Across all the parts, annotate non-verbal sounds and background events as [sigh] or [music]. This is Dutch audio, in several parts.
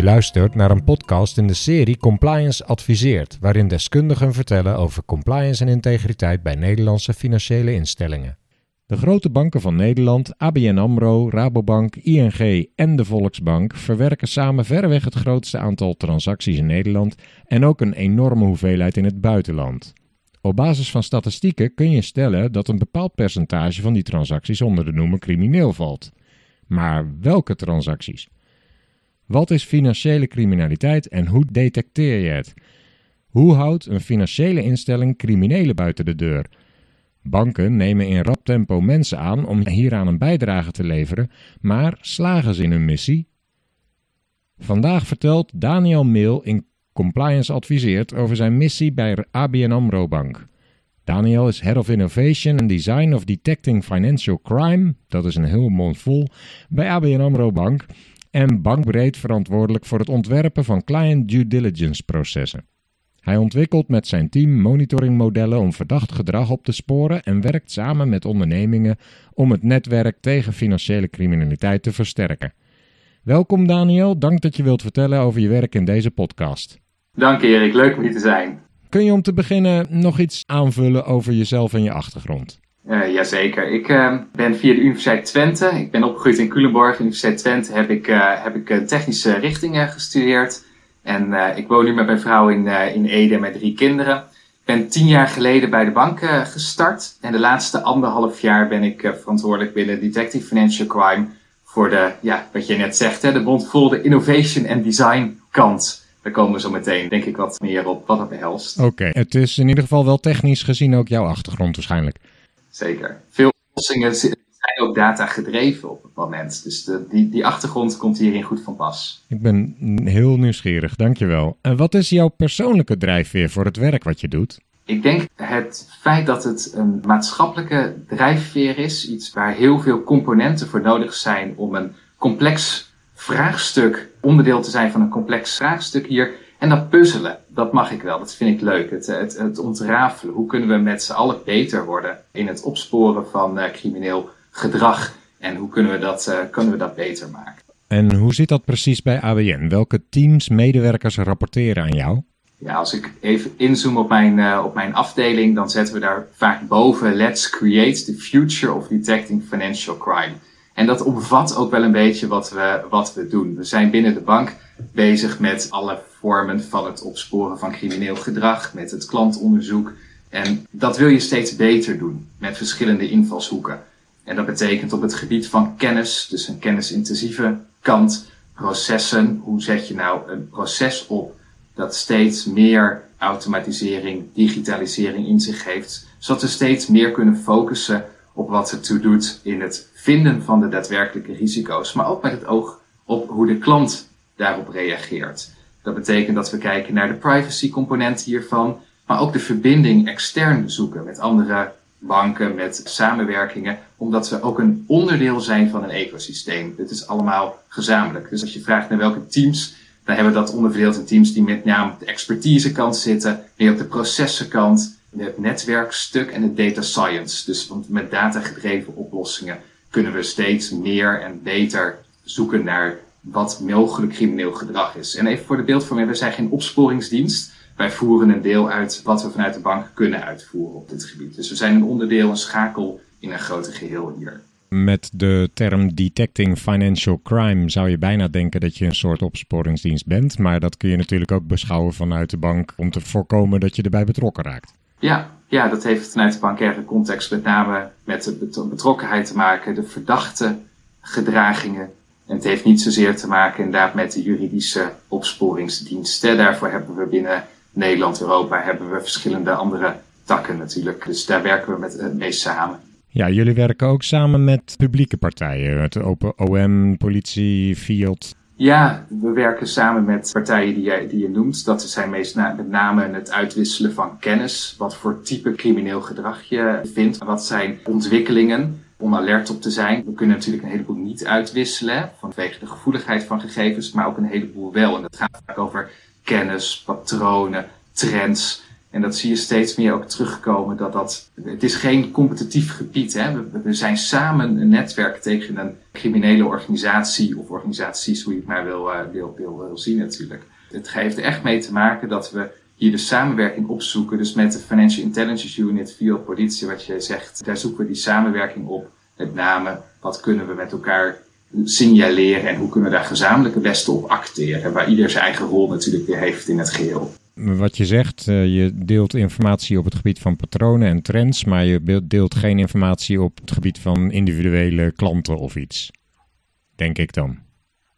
Je luistert naar een podcast in de serie Compliance Adviseert, waarin deskundigen vertellen over compliance en integriteit bij Nederlandse financiële instellingen. De grote banken van Nederland, ABN AMRO, Rabobank, ING en de Volksbank verwerken samen verreweg het grootste aantal transacties in Nederland en ook een enorme hoeveelheid in het buitenland. Op basis van statistieken kun je stellen dat een bepaald percentage van die transacties onder de noemer crimineel valt. Maar welke transacties? Wat is financiële criminaliteit en hoe detecteer je het? Hoe houdt een financiële instelling criminelen buiten de deur? Banken nemen in rap tempo mensen aan om hieraan een bijdrage te leveren, maar slagen ze in hun missie? Vandaag vertelt Daniel Meel in Compliance Adviseert over zijn missie bij ABN AMRO Bank. Daniel is Head of Innovation and Design of Detecting Financial Crime, dat is een heel mond vol, bij ABN AMRO Bank en bankbreed verantwoordelijk voor het ontwerpen van client due diligence processen. Hij ontwikkelt met zijn team monitoringmodellen om verdacht gedrag op te sporen en werkt samen met ondernemingen om het netwerk tegen financiële criminaliteit te versterken. Welkom Daniel, dank dat je wilt vertellen over je werk in deze podcast. Dank Erik, leuk om hier te zijn. Kun je om te beginnen nog iets aanvullen over jezelf en je achtergrond? Uh, jazeker. Ik uh, ben via de Universiteit Twente. Ik ben opgegroeid in Culemborg. Universiteit Twente heb ik, uh, heb ik technische richtingen gestudeerd. En ik woon nu met mijn vrouw in, in Ede met drie kinderen. Ik ben tien jaar geleden bij de bank gestart. En de laatste anderhalf jaar ben ik verantwoordelijk binnen Detective Financial Crime. Voor de, ja, wat je net zegt, hè, de bondvol de innovation en design kant. Daar komen we zo meteen, denk ik, wat meer op wat dat behelst. Oké, het is in ieder geval wel technisch gezien ook jouw achtergrond waarschijnlijk. Zeker. Veel oplossingen zijn ook data gedreven op het moment. Dus de, die, die achtergrond komt hierin goed van pas. Ik ben heel nieuwsgierig, dankjewel. En wat is jouw persoonlijke drijfveer voor het werk wat je doet? Ik denk het feit dat het een maatschappelijke drijfveer is, iets waar heel veel componenten voor nodig zijn om een complex vraagstuk, onderdeel te zijn van een complex vraagstuk hier. En dat puzzelen, dat mag ik wel, dat vind ik leuk. Het, het, het ontrafelen, hoe kunnen we met z'n allen beter worden in het opsporen van uh, crimineel gedrag en hoe kunnen we, dat, uh, kunnen we dat beter maken. En hoe zit dat precies bij ABN? Welke teams, medewerkers rapporteren aan jou? Ja, als ik even inzoom op mijn, uh, op mijn afdeling, dan zetten we daar vaak boven Let's create the future of detecting financial crime. En dat omvat ook wel een beetje wat we, wat we doen. We zijn binnen de bank bezig met alle vormen van het opsporen van crimineel gedrag, met het klantonderzoek. En dat wil je steeds beter doen met verschillende invalshoeken. En dat betekent op het gebied van kennis, dus een kennisintensieve kant, processen. Hoe zet je nou een proces op dat steeds meer automatisering, digitalisering in zich heeft, zodat we steeds meer kunnen focussen op wat het toe doet in het vinden van de daadwerkelijke risico's, maar ook met het oog op hoe de klant daarop reageert. Dat betekent dat we kijken naar de privacy component hiervan, maar ook de verbinding extern zoeken met andere banken, met samenwerkingen, omdat we ook een onderdeel zijn van een ecosysteem. Dit is allemaal gezamenlijk. Dus als je vraagt naar welke teams, dan hebben we dat onderverdeeld in teams die met name op de expertisekant zitten, meer op de processenkant, het netwerkstuk en het data science. Dus met data gedreven oplossingen kunnen we steeds meer en beter zoeken naar wat mogelijk crimineel gedrag is. En even voor de beeldvorming, we zijn geen opsporingsdienst. Wij voeren een deel uit wat we vanuit de bank kunnen uitvoeren op dit gebied. Dus we zijn een onderdeel, een schakel in een groter geheel hier. Met de term detecting financial crime zou je bijna denken dat je een soort opsporingsdienst bent. Maar dat kun je natuurlijk ook beschouwen vanuit de bank om te voorkomen dat je erbij betrokken raakt. Ja, ja, dat heeft vanuit de bankaire context met name met de betrokkenheid te maken, de verdachte gedragingen. En het heeft niet zozeer te maken inderdaad met de juridische opsporingsdiensten. Daarvoor hebben we binnen Nederland, Europa, hebben we verschillende andere takken natuurlijk. Dus daar werken we met het meest samen. Ja, jullie werken ook samen met publieke partijen, het Open OM, politie, Field. Ja, we werken samen met partijen die je, die je noemt. Dat zijn meest met name het uitwisselen van kennis. Wat voor type crimineel gedrag je vindt. Wat zijn ontwikkelingen om alert op te zijn. We kunnen natuurlijk een heleboel niet uitwisselen vanwege de gevoeligheid van gegevens, maar ook een heleboel wel. En dat gaat vaak over kennis, patronen, trends. En dat zie je steeds meer ook terugkomen. Dat dat, het is geen competitief gebied. Hè. We, zijn samen een netwerk tegen een criminele organisatie of organisaties, hoe je het maar wil, uh, wil, wil, wil zien natuurlijk. Het heeft er echt mee te maken dat we hier de samenwerking opzoeken. Dus met de Financial Intelligence Unit via politie, wat je zegt, daar zoeken we die samenwerking op. Met name, wat kunnen we met elkaar signaleren en hoe kunnen we daar gezamenlijk het beste op acteren. Waar ieder zijn eigen rol natuurlijk weer heeft in het geheel. Wat je zegt, eh, je deelt informatie op het gebied van patronen en trends, maar je deelt geen informatie op het gebied van individuele klanten of iets. Denk ik dan.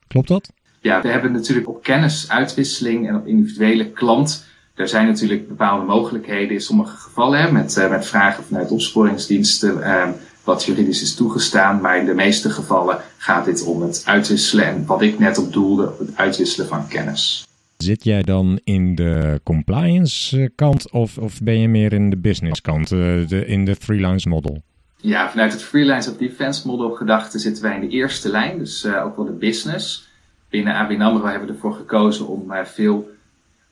Klopt dat? Ja, we hebben natuurlijk op kennisuitwisseling en op individuele klant er zijn natuurlijk bepaalde mogelijkheden in sommige gevallen hè, met, uh, met vragen vanuit opsporingsdiensten, uh, wat juridisch is toegestaan. Maar in de meeste gevallen gaat dit om het uitwisselen en wat ik net op doelde, het uitwisselen van kennis. Zit jij dan in de compliance eh, kant of, of ben je meer in de business kant, de, in de freelance model? Ja, vanuit het freelance of defense model gedachte zitten wij in de eerste lijn, dus ook wel de business. Binnen ABN AMRO hebben we ervoor gekozen om veel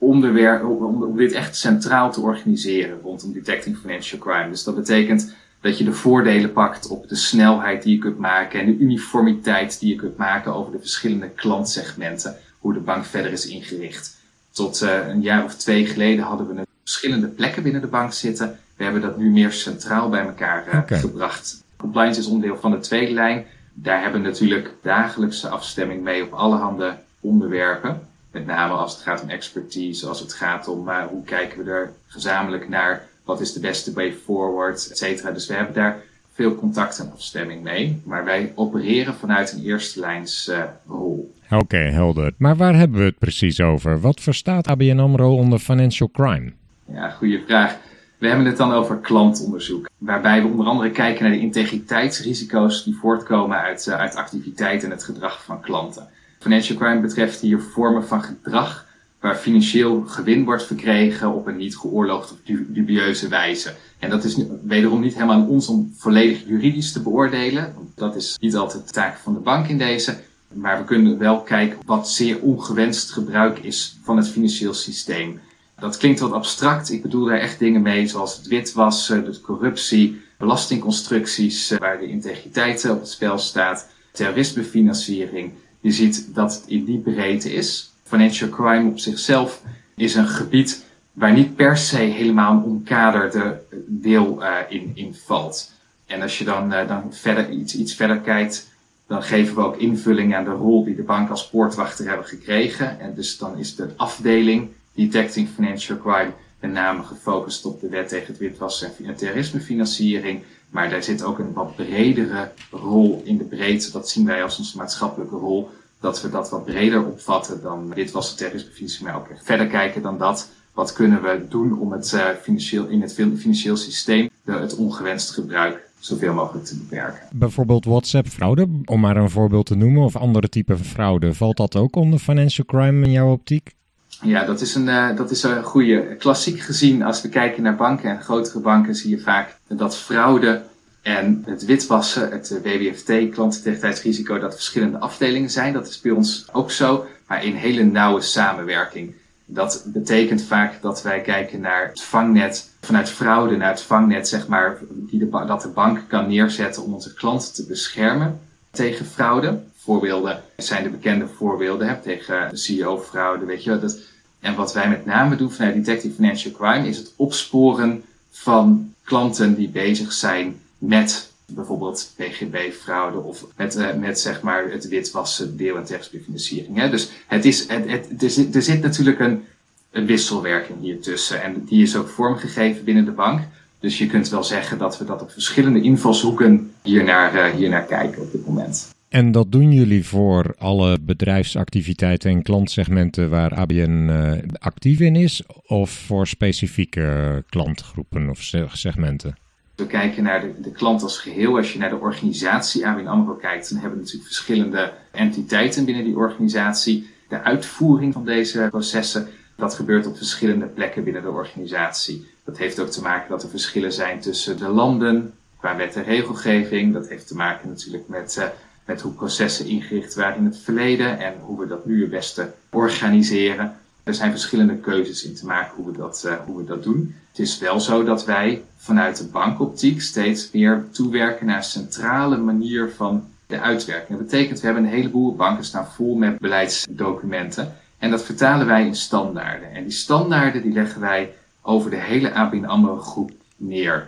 onderwerp, om, om dit echt centraal te organiseren rondom detecting financial crime. Dus dat betekent dat je de voordelen pakt op de snelheid die je kunt maken en de uniformiteit die je kunt maken over de verschillende klantsegmenten, hoe de bank verder is ingericht. Tot uh, een jaar of twee geleden hadden we verschillende plekken binnen de bank zitten. We hebben dat nu meer centraal bij elkaar uh, gebracht. Compliance is onderdeel van de tweede lijn. Daar hebben we natuurlijk dagelijkse afstemming mee op allerhande onderwerpen. Met name als het gaat om expertise, als het gaat om uh, hoe kijken we er gezamenlijk naar, wat is de beste way forward, et cetera. Dus we hebben daar veel contact en afstemming mee. Maar wij opereren vanuit een eerste lijns uh, rol. Oké, helder. Maar waar hebben we het precies over? Wat verstaat ABN AMRO onder financial crime? Ja, goede vraag. We hebben het dan over klantonderzoek, waarbij we onder andere kijken naar de integriteitsrisico's die voortkomen uit, uh, uit activiteit en het gedrag van klanten. Financial crime betreft hier vormen van gedrag waar financieel gewin wordt verkregen op een niet geoorloofde of dubieuze wijze. En dat is wederom niet helemaal aan ons om volledig juridisch te beoordelen. Dat is niet altijd de taak van de bank in deze. Maar we kunnen wel kijken wat zeer ongewenst gebruik is van het financieel systeem. Dat klinkt wat abstract. Ik bedoel daar echt dingen mee zoals het witwassen, de corruptie, belastingconstructies eh, waar de integriteit op het spel staat, terrorismefinanciering. Je ziet dat het in die breedte is. Financial crime op zichzelf is een gebied waar niet per se helemaal een omkaderde deel uh, in, in valt. En als je dan, uh, dan verder, iets, iets verder kijkt, dan geven we ook invulling aan de rol die de bank als poortwachter hebben gekregen. En dus dan is de afdeling Detecting Financial Crime met name gefocust op de wet tegen het witwassen en terrorismefinanciering. Maar daar zit ook een wat bredere rol in de breedte. Dat zien wij als onze maatschappelijke rol. Dat we dat wat breder opvatten dan dit was de terrorisme, maar ook verder kijken dan dat. Wat kunnen we doen om het uh, financieel, in het financieel systeem de, het ongewenst gebruik zoveel mogelijk te beperken. Bijvoorbeeld WhatsApp-fraude, om maar een voorbeeld te noemen, of andere typen fraude. Valt dat ook onder financial crime in jouw optiek? Ja, dat is een, uh, dat is een goede. Klassiek gezien, als we kijken naar banken en grotere banken, zie je vaak dat fraude en het witwassen, het WWFT, klantintegriteitsrisico, dat verschillende afdelingen zijn. Dat is bij ons ook zo, maar in hele nauwe samenwerking. Dat betekent vaak dat wij kijken naar het vangnet, vanuit fraude naar het vangnet, zeg maar, die dat de bank kan neerzetten om onze klanten te beschermen tegen fraude. Voorbeelden zijn de bekende voorbeelden hè, tegen CEO-fraude, weet je. Dat, en wat wij met name doen vanuit Detective Financial Crime is het opsporen van klanten die bezig zijn met bijvoorbeeld PGB-fraude of met, uh, met zeg maar het witwassen deel- en terrorismefinanciering. Dus het is, het, er, zit, natuurlijk een, wisselwerking hier tussen en die is ook vormgegeven binnen de bank. Dus je kunt wel zeggen dat we dat op verschillende invalshoeken hier naar, uh, hier naar kijken op dit moment. En dat doen jullie voor alle bedrijfsactiviteiten en klantsegmenten waar ABN uh, actief in is, of voor specifieke klantgroepen of segmenten? We kijken naar de, de klant als geheel. Als je naar de organisatie ABN AMRO kijkt, dan hebben we natuurlijk verschillende entiteiten binnen die organisatie. De uitvoering van deze processen, dat gebeurt op verschillende plekken binnen de organisatie. Dat heeft ook te maken dat er verschillen zijn tussen de landen qua wet en regelgeving. Dat heeft te maken natuurlijk met, uh, met hoe processen ingericht waren in het verleden en hoe we dat nu het beste organiseren. Er zijn verschillende keuzes in te maken hoe we dat, uh, hoe we dat doen. Het is wel zo dat wij vanuit de bankoptiek steeds meer toewerken naar een centrale manier van de uitwerking. Dat betekent, we hebben een heleboel banken staan vol met beleidsdocumenten. En dat vertalen wij in standaarden. En die standaarden die leggen wij over de hele ABN AMRO groep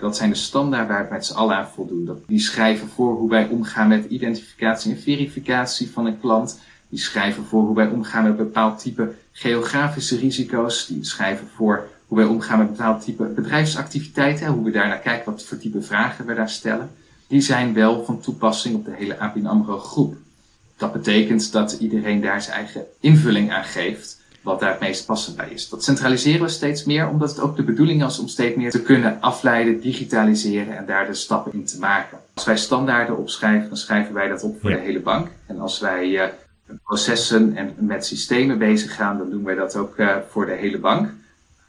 Dat zijn de standaarden waar we met z'n allen aan voldoen. Die schrijven voor hoe wij omgaan met identificatie en verificatie van een klant. Die schrijven voor hoe wij omgaan met bepaald type geografische risico's. Die schrijven voor hoe wij omgaan met bepaald type bedrijfsactiviteiten. Hoe we daarnaar kijken, wat voor type vragen we daar stellen. Die zijn wel van toepassing op de hele ABN AMRO groep. Dat betekent dat iedereen daar zijn eigen invulling aan geeft wat daar het meest passend bij is. Dat centraliseren we steeds meer, omdat het ook de bedoeling is om steeds meer te kunnen afleiden, digitaliseren en daar de stappen in te maken. Als wij standaarden opschrijven, dan schrijven wij dat op voor de hele bank. En als wij uh, processen en met systemen bezig gaan, dan doen wij dat ook uh, voor de hele bank.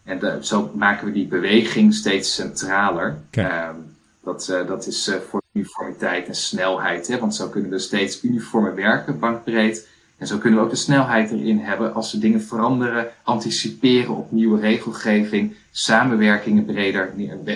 En de, zo maken we die beweging steeds centraler. Okay. Um, dat, uh, dat is voor uniformiteit en snelheid, hè? want zo kunnen we steeds uniformer werken, bankbreed. En zo kunnen we ook de snelheid erin hebben als we dingen veranderen, anticiperen op nieuwe regelgeving, samenwerkingen breder,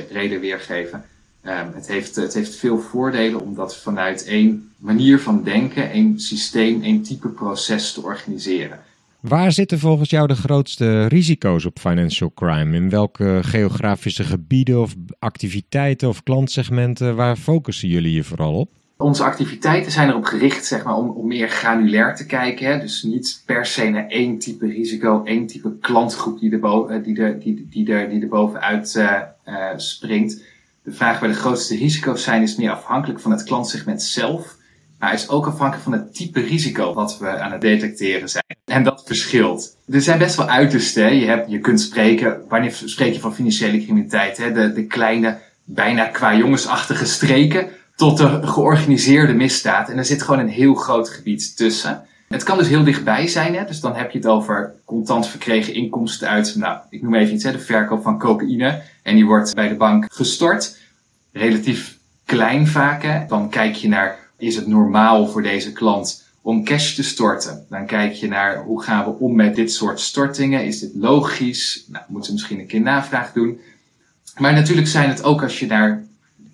breder weergeven. Um, het, heeft, het heeft veel voordelen om dat vanuit één manier van denken, één systeem, één type proces te organiseren. Waar zitten volgens jou de grootste risico's op financial crime? In welke geografische gebieden of activiteiten of klantsegmenten, waar focussen jullie je vooral op? Onze activiteiten zijn erop gericht zeg maar, om, om meer granulair te kijken. Hè? Dus niet per se naar één type risico, één type klantgroep die er, eh, die die, die die bovenuit uh, uh, springt. De vraag waar de grootste risico's zijn is meer afhankelijk van het klantsegment zelf. Maar is ook afhankelijk van het type risico wat we aan het detecteren zijn. En dat verschilt. Er zijn best wel uitersten. Je, hebt, je kunt spreken, wanneer spreek je van financiële criminaliteit? Hè? De, de kleine, bijna qua jongensachtige streken tot de georganiseerde misdaad. En er zit gewoon een heel groot gebied tussen. Het kan dus heel dichtbij zijn, hè? dus dan heb je het over contant verkregen inkomsten uit, nou, ik noem even iets, hè, de verkoop van cocaïne. En die wordt bij de bank gestort. Relatief klein vaak. Dan kijk je naar, is het normaal voor deze klant om cash te storten? Dan kijk je naar, hoe gaan we om met dit soort stortingen? Is dit logisch? Nou, moeten we misschien een keer navraag doen. Maar natuurlijk zijn het ook als je naar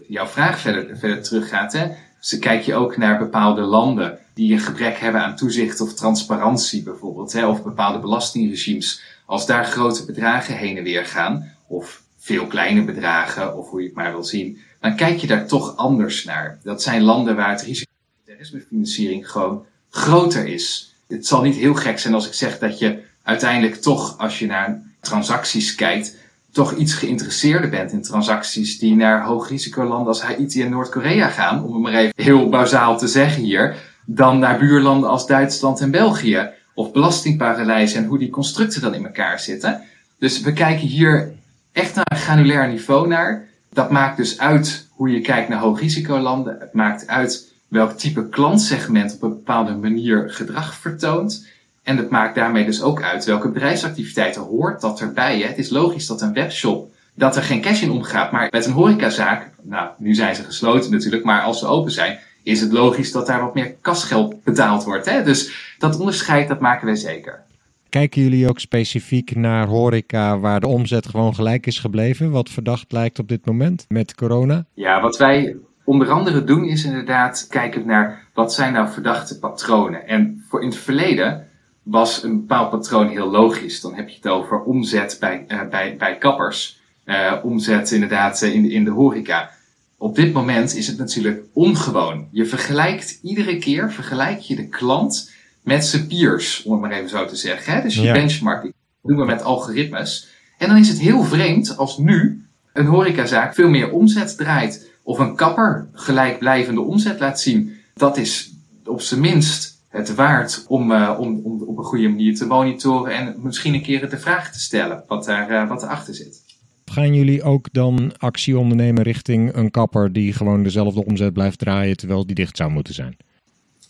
jouw vraag verder, verder teruggaat. Hè? Dan kijk je ook naar bepaalde landen die een gebrek hebben aan toezicht of transparantie bijvoorbeeld. Hè? Of bepaalde belastingregimes. Als daar grote bedragen heen en weer gaan, of veel kleine bedragen, of hoe je het maar wil zien, dan kijk je daar toch anders naar. Dat zijn landen waar het risico van terrorismefinanciering gewoon groter is. Het zal niet heel gek zijn als ik zeg dat je uiteindelijk toch, als je naar transacties kijkt, toch iets geïnteresseerder bent in transacties die naar hoogrisicolanden als Haiti en Noord-Korea gaan, om het maar even heel bazaal te zeggen hier, dan naar buurlanden als Duitsland en België. Of belastingparadijzen en hoe die constructen dan in elkaar zitten. Dus we kijken hier echt naar een granulair niveau naar. Dat maakt dus uit hoe je kijkt naar hoogrisicolanden. Het maakt uit welk type klantsegment op een bepaalde manier gedrag vertoont. En dat maakt daarmee dus ook uit welke bedrijfsactiviteiten hoort dat erbij. Hè? Het is logisch dat een webshop, dat er geen cash in omgaat. Maar met een horecazaak, nou, nu zijn ze gesloten natuurlijk, maar als ze open zijn, is het logisch dat daar wat meer kasgeld betaald wordt. Hè? Dus dat onderscheid, dat maken wij zeker. Kijken jullie ook specifiek naar horeca waar de omzet gewoon gelijk is gebleven? Wat verdacht lijkt op dit moment met corona? Ja, wat wij onder andere doen is inderdaad kijken naar wat zijn nou verdachte patronen. En voor in het verleden was een bepaald patroon heel logisch. Dan heb je het over omzet bij, uh, bij, bij kappers, uh, omzet inderdaad uh, in, in de horeca. Op dit moment is het natuurlijk ongewoon. Je vergelijkt iedere keer, vergelijk je de klant met zijn peers, om het maar even zo te zeggen. Hè? Dus je ja. benchmarking doen we met algoritmes. En dan is het heel vreemd als nu een horecazaak veel meer omzet draait. Of een kapper gelijkblijvende omzet laat zien. Dat is op zijn minst het waard om, uh, om, om op een goede manier te monitoren en misschien een keer de vraag te stellen wat, daar, uh, wat erachter zit. Gaan jullie ook dan actie ondernemen richting een kapper die gewoon dezelfde omzet blijft draaien terwijl die dicht zou moeten zijn?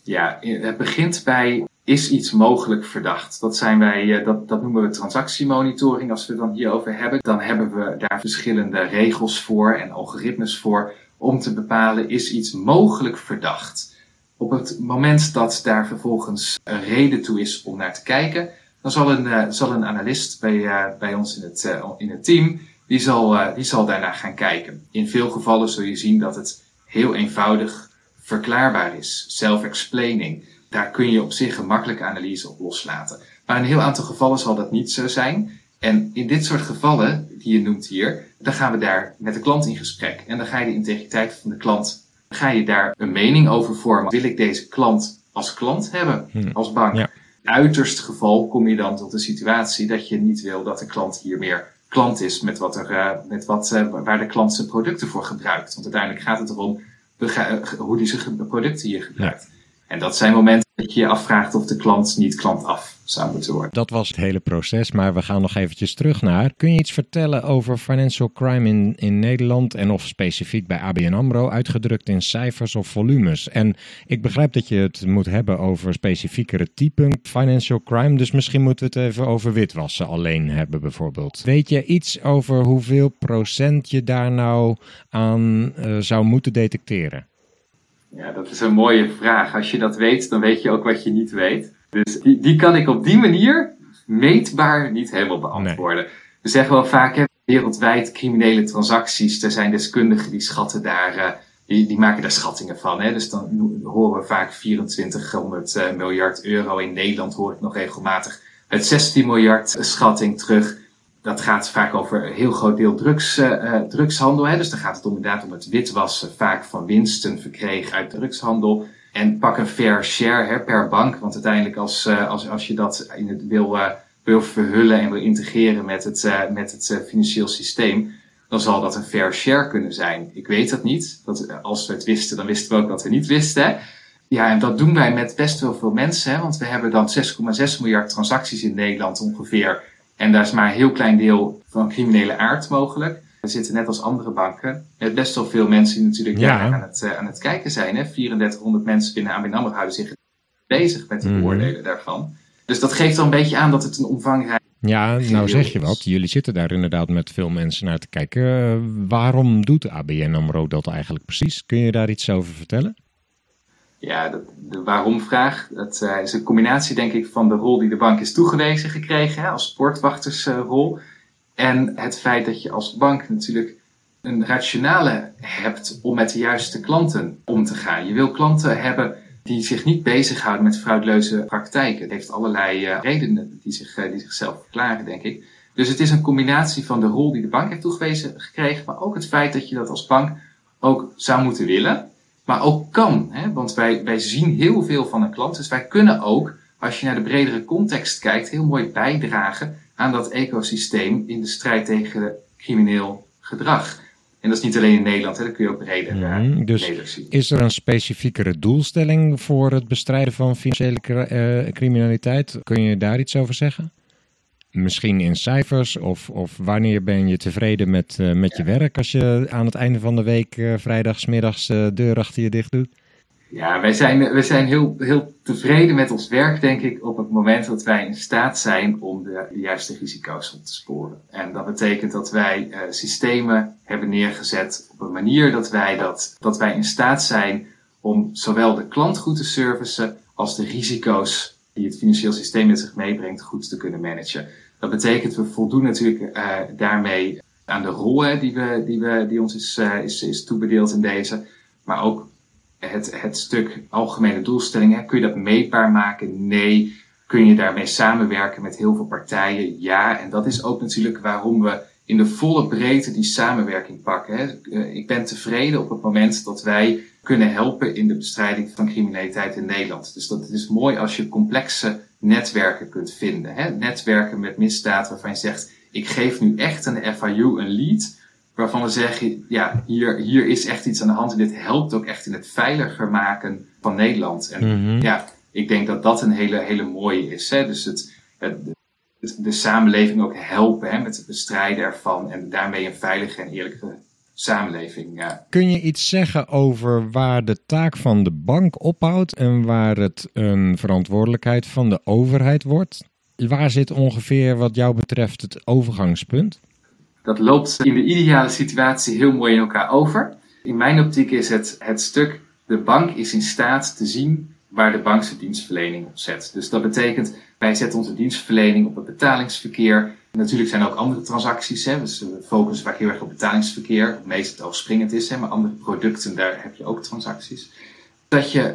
Ja, het begint bij is iets mogelijk verdacht? Dat, zijn wij, dat, dat noemen we transactiemonitoring. Als we het dan hierover hebben, dan hebben we daar verschillende regels voor en algoritmes voor om te bepalen is iets mogelijk verdacht. Op het moment dat daar vervolgens een reden toe is om naar te kijken, dan zal een, zal een analist bij, bij ons in het, in het team, die zal, die zal daarna gaan kijken. In veel gevallen zul je zien dat het heel eenvoudig verklaarbaar is, self-explaining. Daar kun je op zich een makkelijke analyse op loslaten. Maar in een heel aantal gevallen zal dat niet zo zijn. En in dit soort gevallen, die je noemt hier, dan gaan we daar met de klant in gesprek. En dan ga je de integriteit van de klant, ga je daar een mening over vormen. Wil ik deze klant als klant hebben, hmm. als bank? Ja. In uiterste geval kom je dan tot de situatie dat je niet wil dat de klant hier meer klant is met, wat er, uh, met wat, uh, waar de klant zijn producten voor gebruikt. Want uiteindelijk gaat het erom hoe die zijn producten hier gebruikt. En dat zijn momenten dat je je afvraagt of de klant niet klantaf zou moeten worden. Dat was het hele proces, maar we gaan nog eventjes terug naar. Kun je iets vertellen over financial crime in, in Nederland en of specifiek bij ABN AMRO, uitgedrukt in cijfers of volumes? En ik begrijp dat je het moet hebben over specifiekere typen financial crime, dus misschien moeten we het even over witwassen alleen hebben bijvoorbeeld. Weet je iets over hoeveel procent je daar nou aan uh, zou moeten detecteren? Ja, dat is een mooie vraag. Als je dat weet, dan weet je ook wat je niet weet. Dus die, die kan ik op die manier meetbaar niet helemaal beantwoorden. We zeggen wel vaak, hè, wereldwijd criminele transacties, er zijn deskundigen die schatten daar, uh, die, die maken daar schattingen van. Hè. Dus dan horen we vaak 2400 uh, miljard euro. In Nederland hoor ik nog regelmatig het 16 miljard schatting terug dat gaat vaak over een heel groot deel drugs, uh, drugshandel. Hè? Dus dan gaat het inderdaad om het witwassen vaak van winsten verkregen uit drugshandel. En pak een fair share hè, per bank. Want uiteindelijk als, uh, als, als je dat in het wil, wil verhullen en wil integreren met het, met het financieel systeem, dan zal dat een fair share kunnen zijn. Ik weet dat niet. Dat, als we het wisten, dan wisten we ook wat we niet wisten. Ja, en dat doen wij met best wel veel mensen. Hè? Want we hebben dan 6,6 miljard transacties in Nederland ongeveer en daar is maar een heel klein deel van criminele aard mogelijk. We zitten net als andere banken best wel veel mensen die natuurlijk ja. aan, het, uh, aan het kijken zijn. Hè? 3400 mensen binnen ABN AMRO houden zich bezig met het mhm. beoordelen daarvan. Dus dat geeft al een beetje aan dat het een omvangrijk ja, nou zeg je wat. Jullie zitten daar inderdaad met veel mensen naar te kijken. Uh, waarom doet ABN AMRO dat eigenlijk precies? Kun je daar iets over vertellen? Ja, de, de waarom-vraag, dat uh, is een combinatie denk ik van de rol die de bank is toegewezen gekregen hè, als sportwachtersrol. en het feit dat je als bank natuurlijk een rationale hebt om met de juiste klanten om te gaan. Je wil klanten hebben die zich niet bezighouden met frauduleuze praktijken. Het heeft allerlei uh, redenen die, zich, uh, die zichzelf verklaren, denk ik. Dus het is een combinatie van de rol die de bank heeft toegewezen gekregen, maar ook het feit dat je dat als bank ook zou moeten willen maar ook kan. Hè? Want wij, wij zien heel veel van een klant. Dus wij kunnen ook, als je naar de bredere context kijkt, heel mooi bijdragen aan dat ecosysteem in de strijd tegen crimineel gedrag. En dat is niet alleen in Nederland, hè, dat kun je ook breder, mm, dus zien. Is er een specifiekere doelstelling voor het bestrijden van financiële uh, criminaliteit? Kun je daar iets over zeggen? Misschien in cijfers? Of, of wanneer ben je tevreden met, uh, met je werk als je aan het einde van de week uh, vrijdagsmiddags uh, deur achter je dicht doet? Ja, wij zijn, wij zijn heel, heel tevreden met ons werk, denk ik, op het moment dat wij in staat zijn om de juiste risico's op te sporen. En dat betekent dat wij systemen hebben neergezet op een manier dat wij, dat, dat wij in staat zijn om zowel de klant goed te servicen als de risico's die het financieel systeem met zich meebrengt goed te kunnen managen. Dat betekent, we voldoen natuurlijk uh, daarmee aan de rol die, we, die, we, die ons is, uh, is, is toebedeeld in deze. Maar ook het, het stuk algemene doelstellingen. Kun je dat meetbaar maken? Nee. Kun je daarmee samenwerken met heel veel partijen? Ja. En dat is ook natuurlijk waarom we in de volle breedte die samenwerking pakken. Hè. Eh, ik ben tevreden op het moment dat wij kunnen helpen in de bestrijding van criminaliteit in Nederland. Dus dat is mooi als je complexe netwerken kunt vinden. Hè? Netwerken met misdaad waarvan je zegt, ik geef nu echt een FIU een lead, waarvan we zeggen, ja, hier, hier is echt iets aan de hand en dit helpt ook echt in het veiliger maken van Nederland. En mhm. ja, ik denk dat dat een hele, hele mooie is. Hè? Dus het, het de, samenleving ook helpen hè, met het bestrijden ervan en daarmee een veilige en eerlijke samenleving. Ja. Kun je iets zeggen over waar de taak van de bank ophoudt en waar het een verantwoordelijkheid van de overheid wordt? Waar zit ongeveer wat jou betreft het overgangspunt? Dat loopt in de ideale situatie heel mooi in elkaar over. In mijn optiek is het het stuk, de bank is in staat te zien waar de bank zijn dienstverlening op zet. Dus dat betekent, Wij zetten onze dienstverlening op het betalingsverkeer. Natuurlijk zijn er ook andere transacties. Hè. Dus we focussen vaak heel erg op betalingsverkeer. Het meest overspringend is, hè, maar andere producten, daar heb je ook transacties. Dat je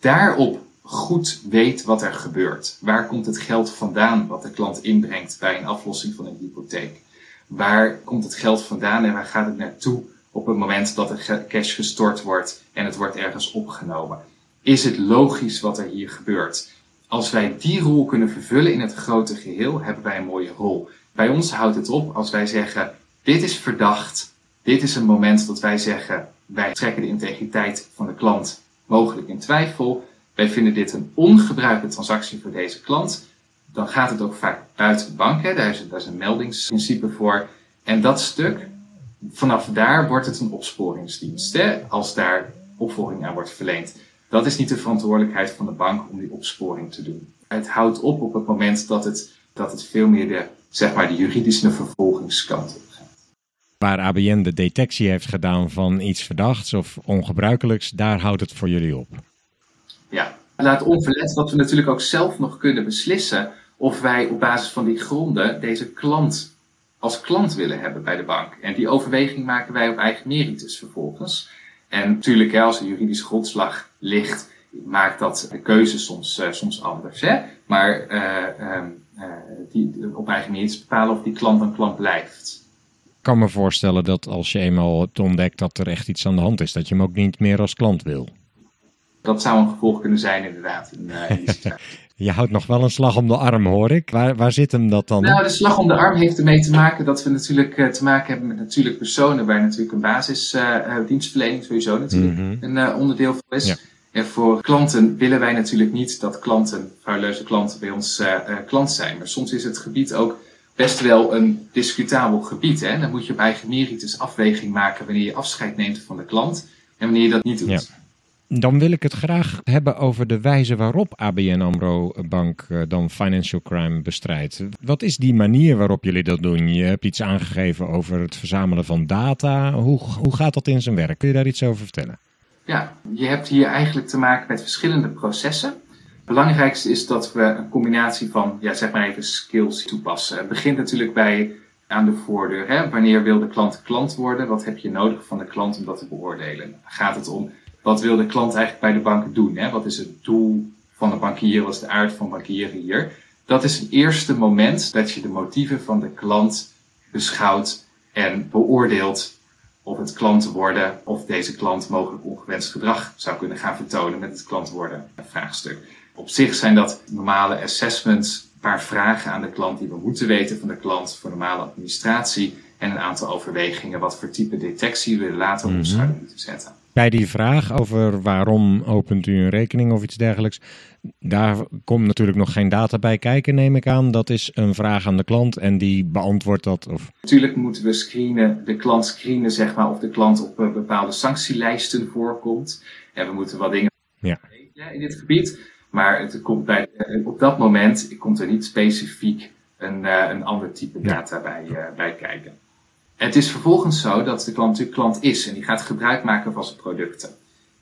daarop goed weet wat er gebeurt. Waar komt het geld vandaan wat de klant inbrengt bij een aflossing van een hypotheek? Waar komt het geld vandaan en waar gaat het naartoe op het moment dat er cash gestort wordt en het wordt ergens opgenomen? Is het logisch wat er hier gebeurt? Als wij die rol kunnen vervullen in het grote geheel, hebben wij een mooie rol. Bij ons houdt het op als wij zeggen: dit is verdacht. Dit is een moment dat wij zeggen: wij trekken de integriteit van de klant mogelijk in twijfel. Wij vinden dit een ongebruikte transactie voor deze klant. Dan gaat het ook vaak buiten de bank. Hè. Daar, is, daar is een meldingsprincipe voor. En dat stuk, vanaf daar wordt het een opsporingsdienst. Hè, als daar opvolging aan wordt verleend. Dat is niet de verantwoordelijkheid van de bank om die opsporing te doen. Het houdt op op het moment dat het, dat het veel meer de, zeg maar, de juridische vervolgingskant op gaat. Waar ABN de detectie heeft gedaan van iets verdachts of ongebruikelijks, daar houdt het voor jullie op. Ja, laat onverlet dat we natuurlijk ook zelf nog kunnen beslissen of wij op basis van die gronden deze klant als klant willen hebben bij de bank. En die overweging maken wij op eigen meritus vervolgens. En natuurlijk, als er juridische grondslag ligt, maakt dat de keuze soms, uh, soms anders. Hè? Maar uh, uh, die, op eigen meritus bepalen of die klant een klant blijft. Ik kan me voorstellen dat als je eenmaal hebt ontdekt dat er echt iets aan de hand is, dat je hem ook niet meer als klant wil. Dat zou een gevolg kunnen zijn, inderdaad. In, in [laughs] je houdt nog wel een slag om de arm, hoor ik. Waar, waar zit hem dat dan? Nou, de slag om de arm heeft ermee te maken dat we natuurlijk uh, te maken hebben met natuurlijk personen waar natuurlijk een basisdienstverlening uh, sowieso natuurlijk mm -hmm. een uh, onderdeel van is. Ja. En voor klanten willen wij natuurlijk niet dat klanten, frauduleuze klanten, bij ons klant zijn. Maar soms is het gebied ook best wel een discutabel gebied. Hè? Dan moet je op eigen meritus afweging maken wanneer je afscheid neemt van de klant en wanneer je dat niet doet. Ja. Dan wil ik het graag hebben over de wijze waarop ABN AMRO Bank dan financial crime bestrijdt. Wat is die manier waarop jullie dat doen? Je hebt iets aangegeven over het verzamelen van data. Hoe, hoe gaat dat in zijn werk? Kun je daar iets over vertellen? Ja, je hebt hier eigenlijk te maken met verschillende processen. Het belangrijkste is dat we een combinatie van, ja, zeg maar even skills toepassen. Het begint natuurlijk bij aan de voordeur. Hè? Wanneer wil de klant klant worden? Wat heb je nodig van de klant om dat te beoordelen? Gaat het om wat wil de klant eigenlijk bij de bank doen? Hè? Wat is het doel van de bankier? Wat is de aard van bankieren hier? Dat is het eerste moment dat je de motieven van de klant beschouwt en beoordeelt of het klant worden, of deze klant mogelijk ongewenst gedrag zou kunnen gaan vertonen met het klant worden vraagstuk. Op zich zijn dat normale assessments, een paar vragen aan de klant die we moeten weten van de klant voor normale administratie en een aantal overwegingen wat voor type detectie we later op mm -hmm. zouden moeten zetten. Bij die vraag over waarom opent u een rekening of iets dergelijks, daar komt natuurlijk nog geen data bij kijken, neem ik aan. Dat is een vraag aan de klant en die beantwoordt dat. Of... Natuurlijk moeten we screenen, de klant screenen, zeg maar, of de klant op bepaalde sanctielijsten voorkomt. En we moeten wat dingen ja. in dit gebied. Maar het komt bij, op dat moment komt er niet specifiek een, een ander type data ja. bij, bij kijken. Het is vervolgens zo dat de klant natuurlijk klant is en die gaat gebruik maken van zijn producten.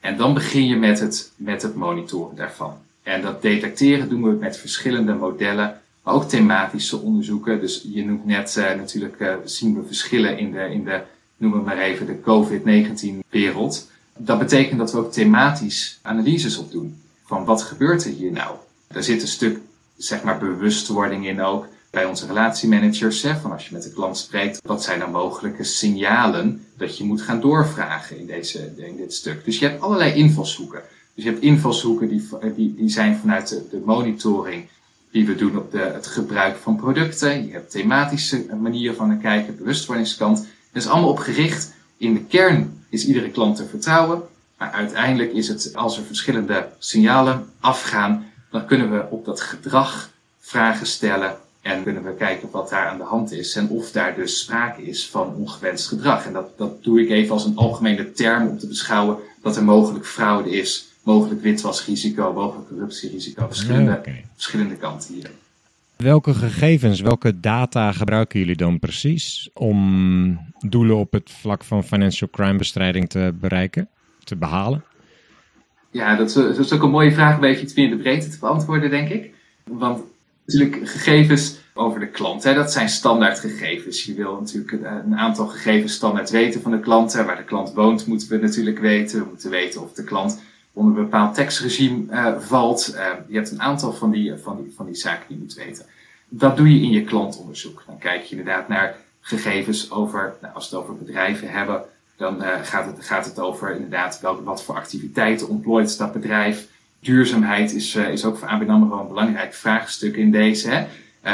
En dan begin je met het, met het monitoren daarvan. En dat detecteren doen we met verschillende modellen, maar ook thematische onderzoeken. Dus je noemt net uh, natuurlijk, uh, zien we verschillen in de, in de, noem het maar even, de COVID-19 wereld. Dat betekent dat we ook thematisch analyses op doen. Van wat gebeurt er hier nou? Er zit een stuk, zeg maar, bewustwording in ook bij onze relatiemanagers, hè, van als je met de klant spreekt, wat zijn dan mogelijke signalen dat je moet gaan doorvragen in, deze, in dit stuk. Dus je hebt allerlei invalshoeken. Dus je hebt invalshoeken die, die, die zijn vanuit de, monitoring die we doen op de, het gebruik van producten. Je hebt thematische manieren van kijken, bewustwordingskant. Dat is allemaal op gericht. In de kern is iedere klant te vertrouwen. Maar uiteindelijk is het, als er verschillende signalen afgaan, dan kunnen we op dat gedrag vragen stellen en kunnen we kijken wat daar aan de hand is en of daar dus sprake is van ongewenst gedrag. En dat, dat doe ik even als een algemene term om te beschouwen dat er mogelijk fraude is, mogelijk witwasrisico, mogelijk corruptierisico, verschillende, verschillende kanten hier. Welke gegevens, welke data gebruiken jullie dan precies om doelen op het vlak van financial crime bestrijding te bereiken, te behalen? Ja, dat is, dat is ook een mooie vraag, een beetje het in de breedte te beantwoorden, denk ik. Want Natuurlijk gegevens over de klant. Hè. Dat zijn standaard gegevens. Je wil natuurlijk een, aantal gegevens standaard weten van de klant. Waar de klant woont moeten we natuurlijk weten. We moeten weten of de klant onder een bepaald tekstregime uh, valt. Uh, je hebt een aantal van die, van, die, van die zaken die je moet weten. Dat doe je in je klantonderzoek. Dan kijk je inderdaad naar gegevens over, nou, als we het over bedrijven hebben, dan gaat, het, gaat het over inderdaad welke, wat voor activiteiten ontplooit dat bedrijf. Duurzaamheid is, is ook voor ABN een belangrijk vraagstuk in deze. Hè?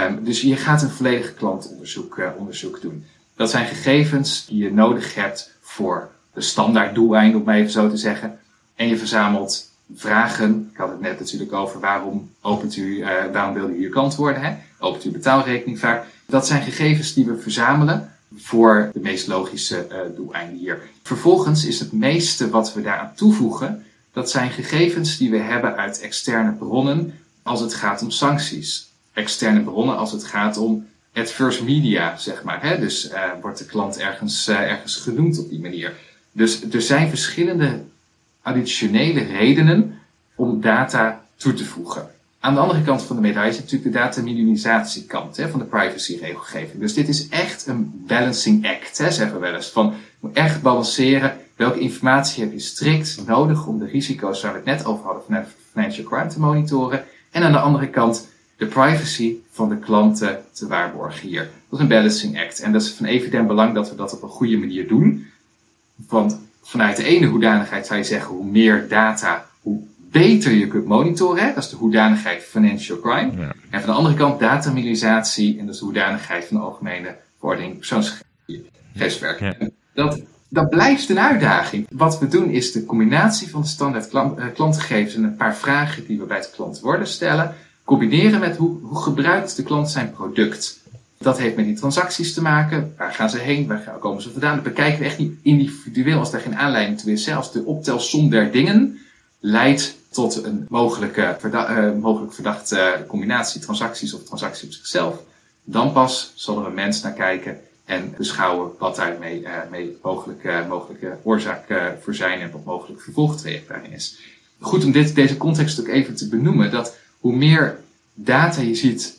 Um, dus je gaat een volledig klantonderzoek onderzoek doen. Dat zijn gegevens die je nodig hebt voor de standaard doeleinden, om maar even zo te zeggen. En je verzamelt vragen. Ik had het net natuurlijk over waarom opent u, uh, waarom wilde u hier klant worden? Hè? Opent u betaalrekening vaak? Dat zijn gegevens die we verzamelen voor de meest logische uh, doeleinden hier. Vervolgens is het meeste wat we daaraan toevoegen, dat zijn gegevens die we hebben uit externe bronnen als het gaat om sancties. Externe bronnen als het gaat om adverse media, zeg maar. Hè? Dus uh, wordt de klant ergens, ergens genoemd op die manier. Dus er zijn verschillende additionele redenen om data toe te voegen. Aan de andere kant van de medaille is natuurlijk de data-minimalisatiekant van de privacy-regelgeving. Dus dit is echt een balancing act, hè, zeggen we wel eens. Van, echt balanceren welke informatie heb je strikt nodig om de risico's waar we het net over hadden vanuit financial crime te monitoren. En aan de andere kant de privacy van de klanten te waarborgen hier. Dat is een balancing act. En dat is van evident belang dat we dat op een goede manier doen. Want vanuit de ene hoedanigheid zou je zeggen, hoe meer data, hoe beter je kunt monitoren. Hè? Dat is de hoedanigheid financial crime. Ja. En van de andere kant dataminimisatie, en dat is de hoedanigheid van de algemene verordening persoonsgegevenswerk. Ja. Dat, dat blijft een uitdaging. Wat we doen is de combinatie van de standaard klant, uh, klantgegevens en een paar vragen die we bij de klant worden stellen, combineren met hoe, hoe gebruikt de klant zijn product. Dat heeft met die transacties te maken. Waar gaan ze heen? Waar komen ze vandaan? Dat bekijken we echt niet individueel als daar geen aanleiding toe is. Zelfs de optelsom der dingen leidt tot een mogelijke uh, mogelijk verdachte combinatie transacties of transactie op zichzelf. Dan pas zal er een mens naar kijken en beschouwen wat daarmee uh, mee mogelijke, mogelijke oorzaak uh, voor zijn en wat mogelijk vervolgtraject daarin is. Goed om dit, deze context ook even te benoemen, dat hoe meer data je ziet,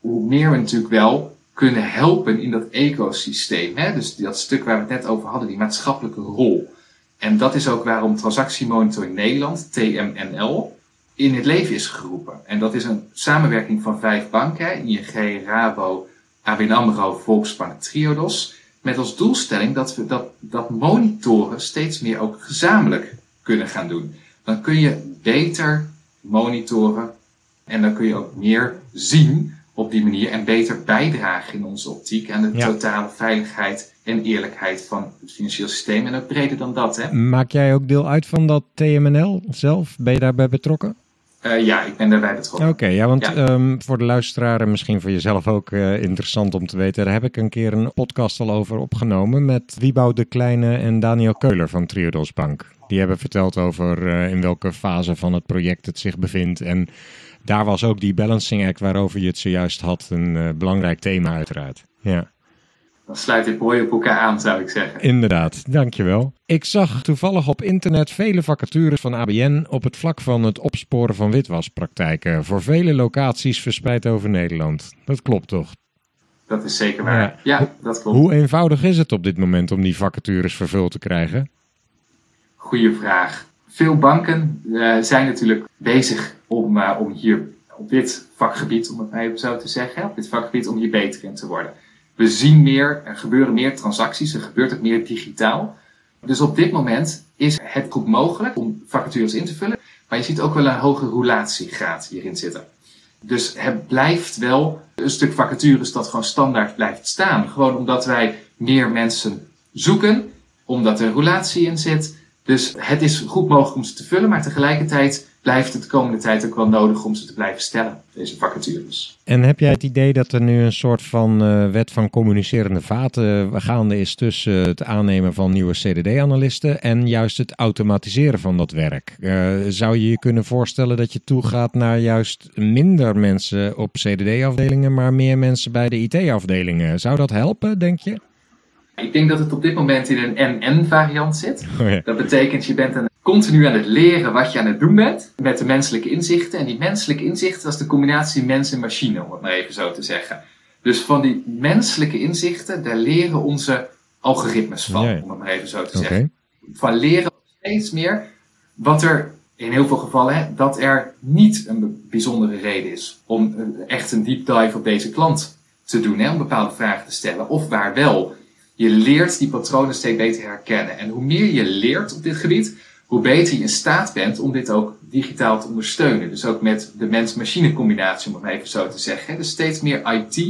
hoe meer we natuurlijk wel kunnen helpen in dat ecosysteem. Hè? Dus dat stuk waar we het net over hadden, die maatschappelijke rol. En dat is ook waarom Transactiemonitoring Nederland, TMNL, in het leven is geroepen. En dat is een samenwerking van vijf banken, ING, Rabo, ABN AMRO, Volksbank, Triodos. Met als doelstelling dat we dat, dat monitoren steeds meer ook gezamenlijk kunnen gaan doen. Dan kun je beter monitoren en dan kun je ook meer zien op die manier en beter bijdragen in onze optiek aan de totale veiligheid en eerlijkheid van het financieel systeem. En ook breder dan dat. Hè. Maak jij ook deel uit van dat TMNL zelf? Ben je daarbij betrokken? Uh, ja, ik ben daarbij betrokken. Oké, ja, want ja. Um, voor de luisteraar en misschien voor jezelf ook uh, interessant om te weten, daar heb ik een keer een podcast al over opgenomen met Wieboud de Kleine en Daniel Keuler van Triodos Bank. Die hebben verteld over uh, in welke fase van het project het zich bevindt en daar was ook die balancing act waarover je het zojuist had een belangrijk thema uiteraard. Ja. Dan sluit dit mooi op elkaar aan, zou ik zeggen. Inderdaad, dankjewel. Ik zag toevallig op internet vele vacatures van ABN op het vlak van het opsporen van witwaspraktijken voor vele locaties verspreid over Nederland. Dat klopt toch? Dat is zeker waar. Ja, ja dat klopt. Hoe eenvoudig is het op dit moment om die vacatures vervuld te krijgen? Goeie vraag. Veel banken uh, zijn natuurlijk bezig om, uh, om hier op dit vakgebied, om het maar even zo te zeggen, op dit vakgebied om hier beter in te worden. We zien meer, er gebeuren meer transacties, er gebeurt ook meer digitaal. Dus op dit moment is het goed mogelijk om vacatures in te vullen, maar je ziet ook wel een hoge roulatiegraad hierin zitten. Dus het blijft wel een stuk vacatures dat gewoon standaard blijft staan. Gewoon omdat wij meer mensen zoeken, omdat er roulatie in zit. Dus het is goed mogelijk om ze te vullen, maar tegelijkertijd blijft het de komende tijd ook wel nodig om ze te blijven stellen, deze vacatures. En heb jij het idee dat er nu een soort van uh, wet van communicerende vaten gaande is tussen het aannemen van nieuwe CDD-analisten en juist het automatiseren van dat werk? Uh, zou je je kunnen voorstellen dat je toegaat naar juist minder mensen op CDD-afdelingen, maar meer mensen bij de IT-afdelingen? Zou dat helpen, denk je? Ik denk dat het op dit moment in een NN-variant zit. Oh ja. Dat betekent je bent een continu aan het leren wat je aan het doen bent met de menselijke inzichten. En die menselijke inzichten, dat is de combinatie mens en machine, om het maar even zo te zeggen. Dus van die menselijke inzichten, daar leren onze algoritmes van, om het maar even zo te zeggen. Van leren steeds meer wat er in heel veel gevallen, hè, dat er niet een bijzondere reden is om echt een deep dive op deze klant te doen, hè, om bepaalde vragen te stellen. Of waar wel. Je leert die patronen steeds beter herkennen. En hoe meer je leert op dit gebied, hoe beter je in staat bent om dit ook digitaal te ondersteunen. Dus ook met de mens-machine combinatie, om het even zo te zeggen. Dus steeds meer IT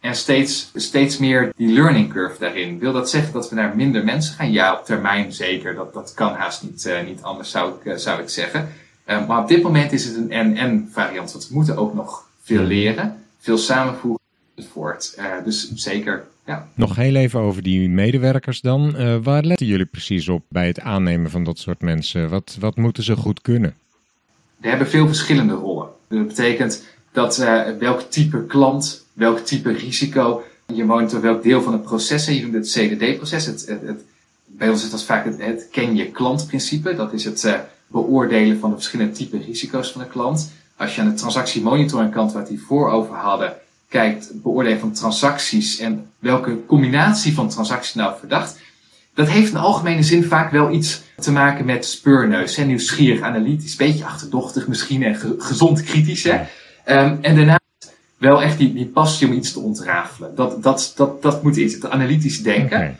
en steeds, steeds meer die learning curve daarin. Wil dat zeggen dat we naar minder mensen gaan? Ja, op termijn zeker. Dat, dat kan haast niet, uh, niet anders, zou ik, uh, zou ik zeggen. Uh, maar op dit moment is het een en-en variant. Want we moeten ook nog veel leren, veel samenvoegen voort. dus zeker ja. Nog heel even over die medewerkers dan. Uh, waar letten jullie precies op bij het aannemen van dat soort mensen? Wat, wat moeten ze goed kunnen? We hebben veel verschillende rollen. Dat betekent dat uh, welk type klant, welk type risico je monitort, welk deel van het proces. Je noemt het CDD-proces. Het, het, het, bij ons is dat vaak het, het ken je klantprincipe. Dat is het uh, beoordelen van de verschillende type risico's van de klant. Als je aan de transactiemonitoring kant waar we het hiervoor over hadden, kijkt, beoordelen van transacties en welke combinatie van transacties nou verdacht, dat heeft in algemene zin vaak wel iets te maken met speurneus. Hè? Nieuwsgierig, analytisch, beetje achterdochtig misschien en gezond kritisch. Hè? Um, en daarnaast wel echt die, die passie om iets te ontrafelen. Dat, dat, dat, dat moet iets, het analytisch denken. Okay.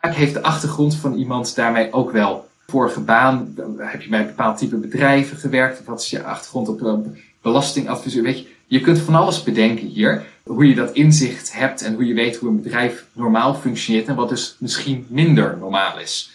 Vaak heeft de achtergrond van iemand daarmee ook wel vorige baan. Heb je bij een bepaald type bedrijven gewerkt? Wat is je achtergrond op belastingadviseur? Weet je, je kunt van alles bedenken hier. Hoe je dat inzicht hebt en hoe je weet hoe een bedrijf normaal functioneert en wat dus misschien minder normaal is.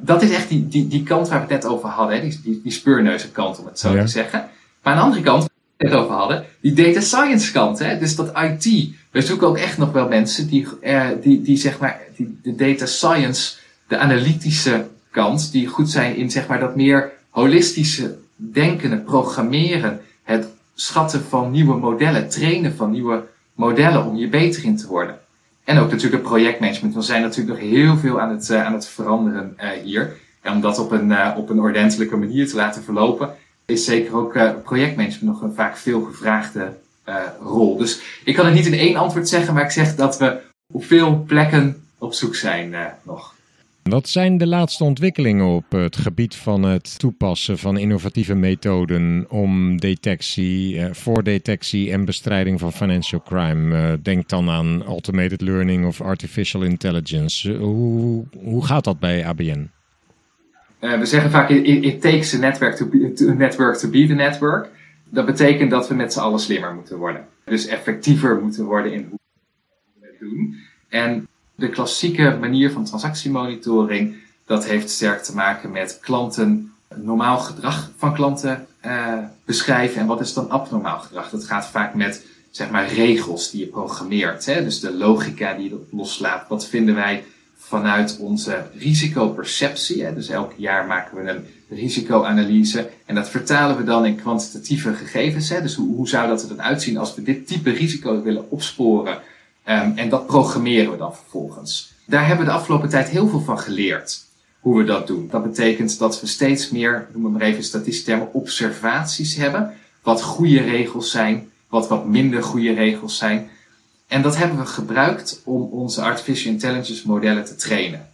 Dat is echt die, die, die kant waar we het net over hadden, hè? Die, die, die speurneuzenkant om het zo te zeggen. Maar aan de andere kant, waar we het net over hadden, die data science kant, hè? dus dat IT. We zoeken ook echt nog wel mensen die, eh, die, die zeg maar, die, de data science, de analytische kant, die goed zijn in zeg maar dat meer holistische denken, programmeren, het schatten van nieuwe modellen, trainen van nieuwe modellen om je beter in te worden. En ook natuurlijk het projectmanagement. We zijn natuurlijk nog heel veel aan het, uh, aan het veranderen uh, hier. En om dat op een, uh, op een ordentelijke manier te laten verlopen, is zeker ook projectmanagement nog een vaak veel gevraagde rol. Dus ik kan het niet in één antwoord zeggen, maar ik zeg dat we op veel plekken op zoek zijn nog. Wat zijn de laatste ontwikkelingen op het gebied van het toepassen van innovatieve methoden om detectie, uh, voordetectie en bestrijding van financial crime? Uh, denk dan aan automated learning of artificial intelligence. hoe, hoe gaat dat bij ABN? We zeggen vaak, it, takes a network to, be, network to be the network. Dat betekent dat we met z'n allen slimmer moeten worden. Dus effectiever moeten worden in hoe we het doen. En de klassieke manier van transactiemonitoring, dat heeft sterk te maken met klanten, normaal gedrag van klanten uh, beschrijven. En wat is dan abnormaal gedrag? Dat gaat vaak met zeg maar regels die je programmeert. Hè? Dus de logica die je loslaat. Wat vinden wij vanuit onze risicoperceptie? Hè? Dus elk jaar maken we een risicoanalyse en dat vertalen we dan in kwantitatieve gegevens. Hè? Dus hoe, hoe zou dat er dan uitzien als we dit type risico willen opsporen? Um, en dat programmeren we dan vervolgens. Daar hebben we de afgelopen tijd heel veel van geleerd. Hoe we dat doen. Dat betekent dat we steeds meer, noem maar even statistische termen, observaties hebben. Wat goede regels zijn, wat wat minder goede regels zijn. En dat hebben we gebruikt om onze artificial intelligence modellen te trainen.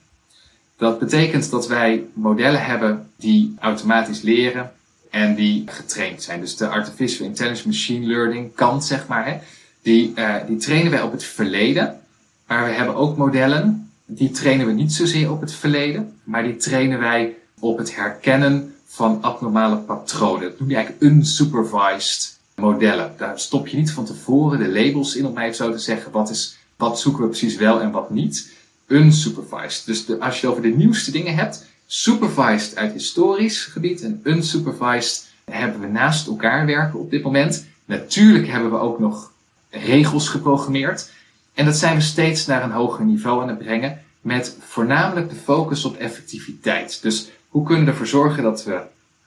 Dat betekent dat wij modellen hebben die automatisch leren en die getraind zijn. Dus de artificial intelligence machine learning kant, zeg maar, hè, die, uh, die trainen wij op het verleden. Maar we hebben ook modellen, die trainen we niet zozeer op het verleden, maar die trainen wij op het herkennen van abnormale patronen. Dat noem je eigenlijk unsupervised modellen. Daar stop je niet van tevoren de labels in, om mij zo te zeggen, wat, is, wat zoeken we precies wel en wat niet. Unsupervised. Dus als je het over de nieuwste dingen hebt, supervised uit historisch gebied en unsupervised hebben we naast elkaar werken op dit moment. Natuurlijk hebben we ook nog regels geprogrammeerd. En dat zijn we steeds naar een hoger niveau aan het brengen met voornamelijk de focus op effectiviteit. Dus hoe kunnen we ervoor zorgen dat we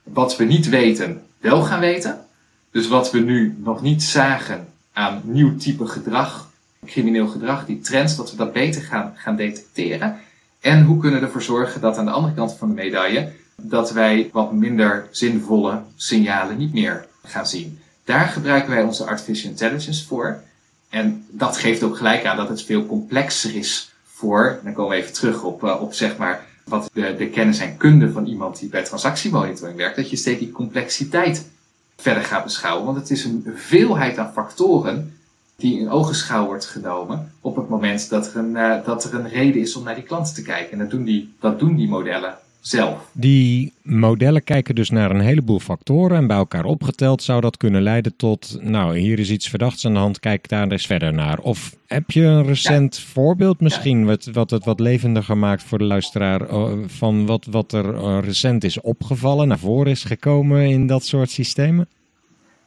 wat we niet weten wel gaan weten? Dus wat we nu nog niet zagen aan nieuw type gedrag, crimineel gedrag, die trends, dat we dat beter gaan, gaan detecteren. En hoe kunnen we ervoor zorgen dat aan de andere kant van de medaille dat wij wat minder zinvolle signalen niet meer gaan zien. Daar gebruiken wij onze artificial intelligence voor. En dat geeft ook gelijk aan dat het veel complexer is voor, dan komen we even terug op, uh, op zeg maar, wat de, de kennis en kunde van iemand die bij transactiemonitoring werkt, dat je steeds die complexiteit verder gaat beschouwen. Want het is een veelheid aan factoren die in ogenschouw wordt genomen op het moment dat er een, uh, dat er een reden is om naar die klant te kijken. En dat doen die, dat doen die modellen zelf. Die modellen kijken dus naar een heleboel factoren en bij elkaar opgeteld zou dat kunnen leiden tot, nou, hier is iets verdachts aan de hand, kijk daar eens verder naar. Of heb je een recent voorbeeld misschien, wat, wat het wat levendiger maakt voor de luisteraar, eh, van wat, wat er eh, recent is opgevallen, naar voren is gekomen in dat soort systemen?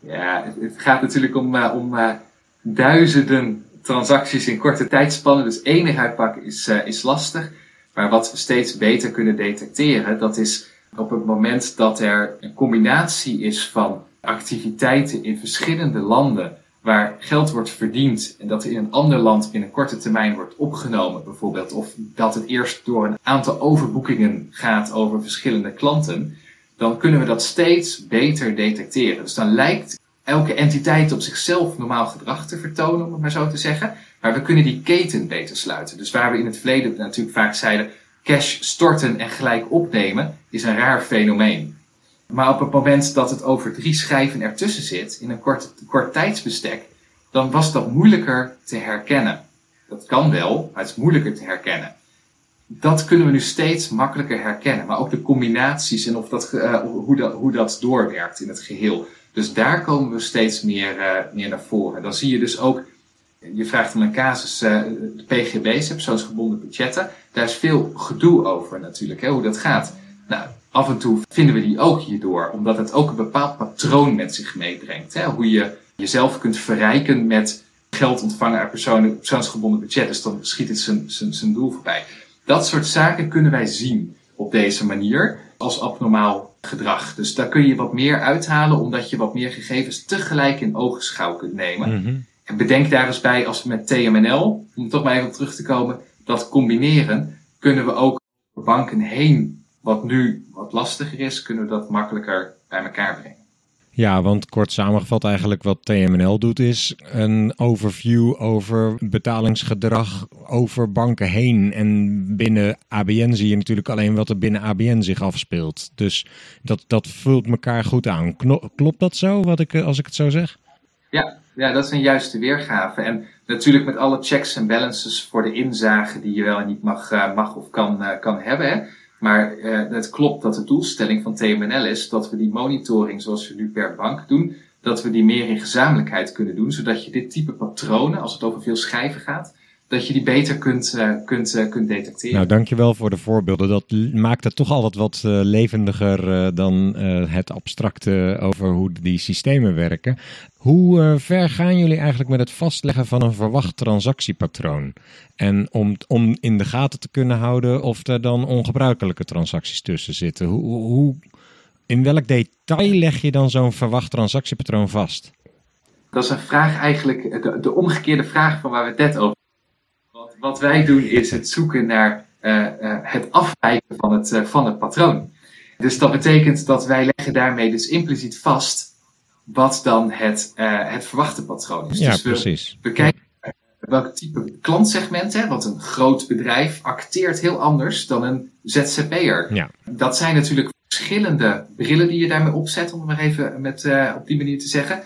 Ja, het gaat natuurlijk om, uh, om duizenden transacties in korte tijdspannen, dus enig uitpakken is, is lastig. Maar wat we steeds beter kunnen detecteren, dat is op het moment dat er een combinatie is van activiteiten in verschillende landen waar geld wordt verdiend en dat in een ander land binnen korte termijn wordt opgenomen bijvoorbeeld, of dat het eerst door een aantal overboekingen gaat over verschillende klanten, dan kunnen we dat steeds beter detecteren. Dus dan lijkt elke entiteit op zichzelf normaal gedrag te vertonen, om het maar zo te zeggen. Maar we kunnen die keten beter sluiten. Dus waar we in het verleden natuurlijk vaak zeiden, cash storten en gelijk opnemen is een raar fenomeen. Maar op het moment dat het over drie schijven ertussen zit, in een kort, kort tijdsbestek, dan was dat moeilijker te herkennen. Dat kan wel, maar het is moeilijker te herkennen. Dat kunnen we nu steeds makkelijker herkennen. Maar ook de combinaties en of dat, uh, hoe, dat, hoe dat doorwerkt in het geheel. Dus daar komen we steeds meer, uh, meer naar voren. Dan zie je dus ook je vraagt om een casus, uh, de PGB's, persoonsgebonden budgetten. Daar is veel gedoe over natuurlijk, hè, hoe dat gaat. Nou, af en toe vinden we die ook hierdoor, omdat het ook een bepaald patroon met zich meebrengt. Hè, hoe je jezelf kunt verrijken met geld ontvangen uit personen, persoonsgebonden budget. Dus dan schiet het zijn, zijn, zijn doel voorbij. Dat soort zaken kunnen wij zien op deze manier als abnormaal gedrag. Dus daar kun je wat meer uithalen, omdat je wat meer gegevens tegelijk in ogenschouw kunt nemen. Mm en bedenk daar eens bij als we met TMNL, om toch maar even terug te komen, dat combineren, kunnen we ook banken heen, wat nu wat lastiger is, kunnen we dat makkelijker bij elkaar brengen. Ja, want kort samengevat eigenlijk wat TMNL doet is een overview over betalingsgedrag over banken heen. En binnen ABN zie je natuurlijk alleen wat er binnen ABN zich afspeelt. Dus dat, dat vult elkaar goed aan. Klopt dat zo, wat ik, als ik het zo zeg? Ja, ja, dat is een juiste weergave. En natuurlijk met alle checks en balances voor de inzage die je wel en niet mag, uh, mag of kan, uh, kan hebben. Hè. Maar uh, het klopt dat de doelstelling van TMNL is dat we die monitoring zoals we nu per bank doen, dat we die meer in gezamenlijkheid kunnen doen, zodat je dit type patronen, als het over veel schijven gaat, dat je die beter kunt, uh, kunt, uh, kunt detecteren. Nou, dankjewel voor de voorbeelden. Dat maakt het toch altijd wat uh, levendiger dan het abstracte over hoe die systemen werken. Hoe ver gaan jullie eigenlijk met het vastleggen van een verwacht transactiepatroon? En om, om in de gaten te kunnen houden of er dan ongebruikelijke transacties tussen zitten. Hoe, hoe, in welk detail leg je dan zo'n verwacht transactiepatroon vast? Dat is een vraag eigenlijk, de, de omgekeerde vraag van waar we het net over wat wij doen is het zoeken naar uh, uh, het afwijken van het, uh, van het patroon. Dus dat betekent dat wij leggen daarmee dus impliciet vast wat dan het, het verwachte patroon is. Ja, dus we, precies. We kijken welk type klantsegment, hè, want een groot bedrijf acteert heel anders dan een ZZP'er. Ja. Dat zijn natuurlijk verschillende brillen die je daarmee opzet, om het maar even met, op die manier te zeggen.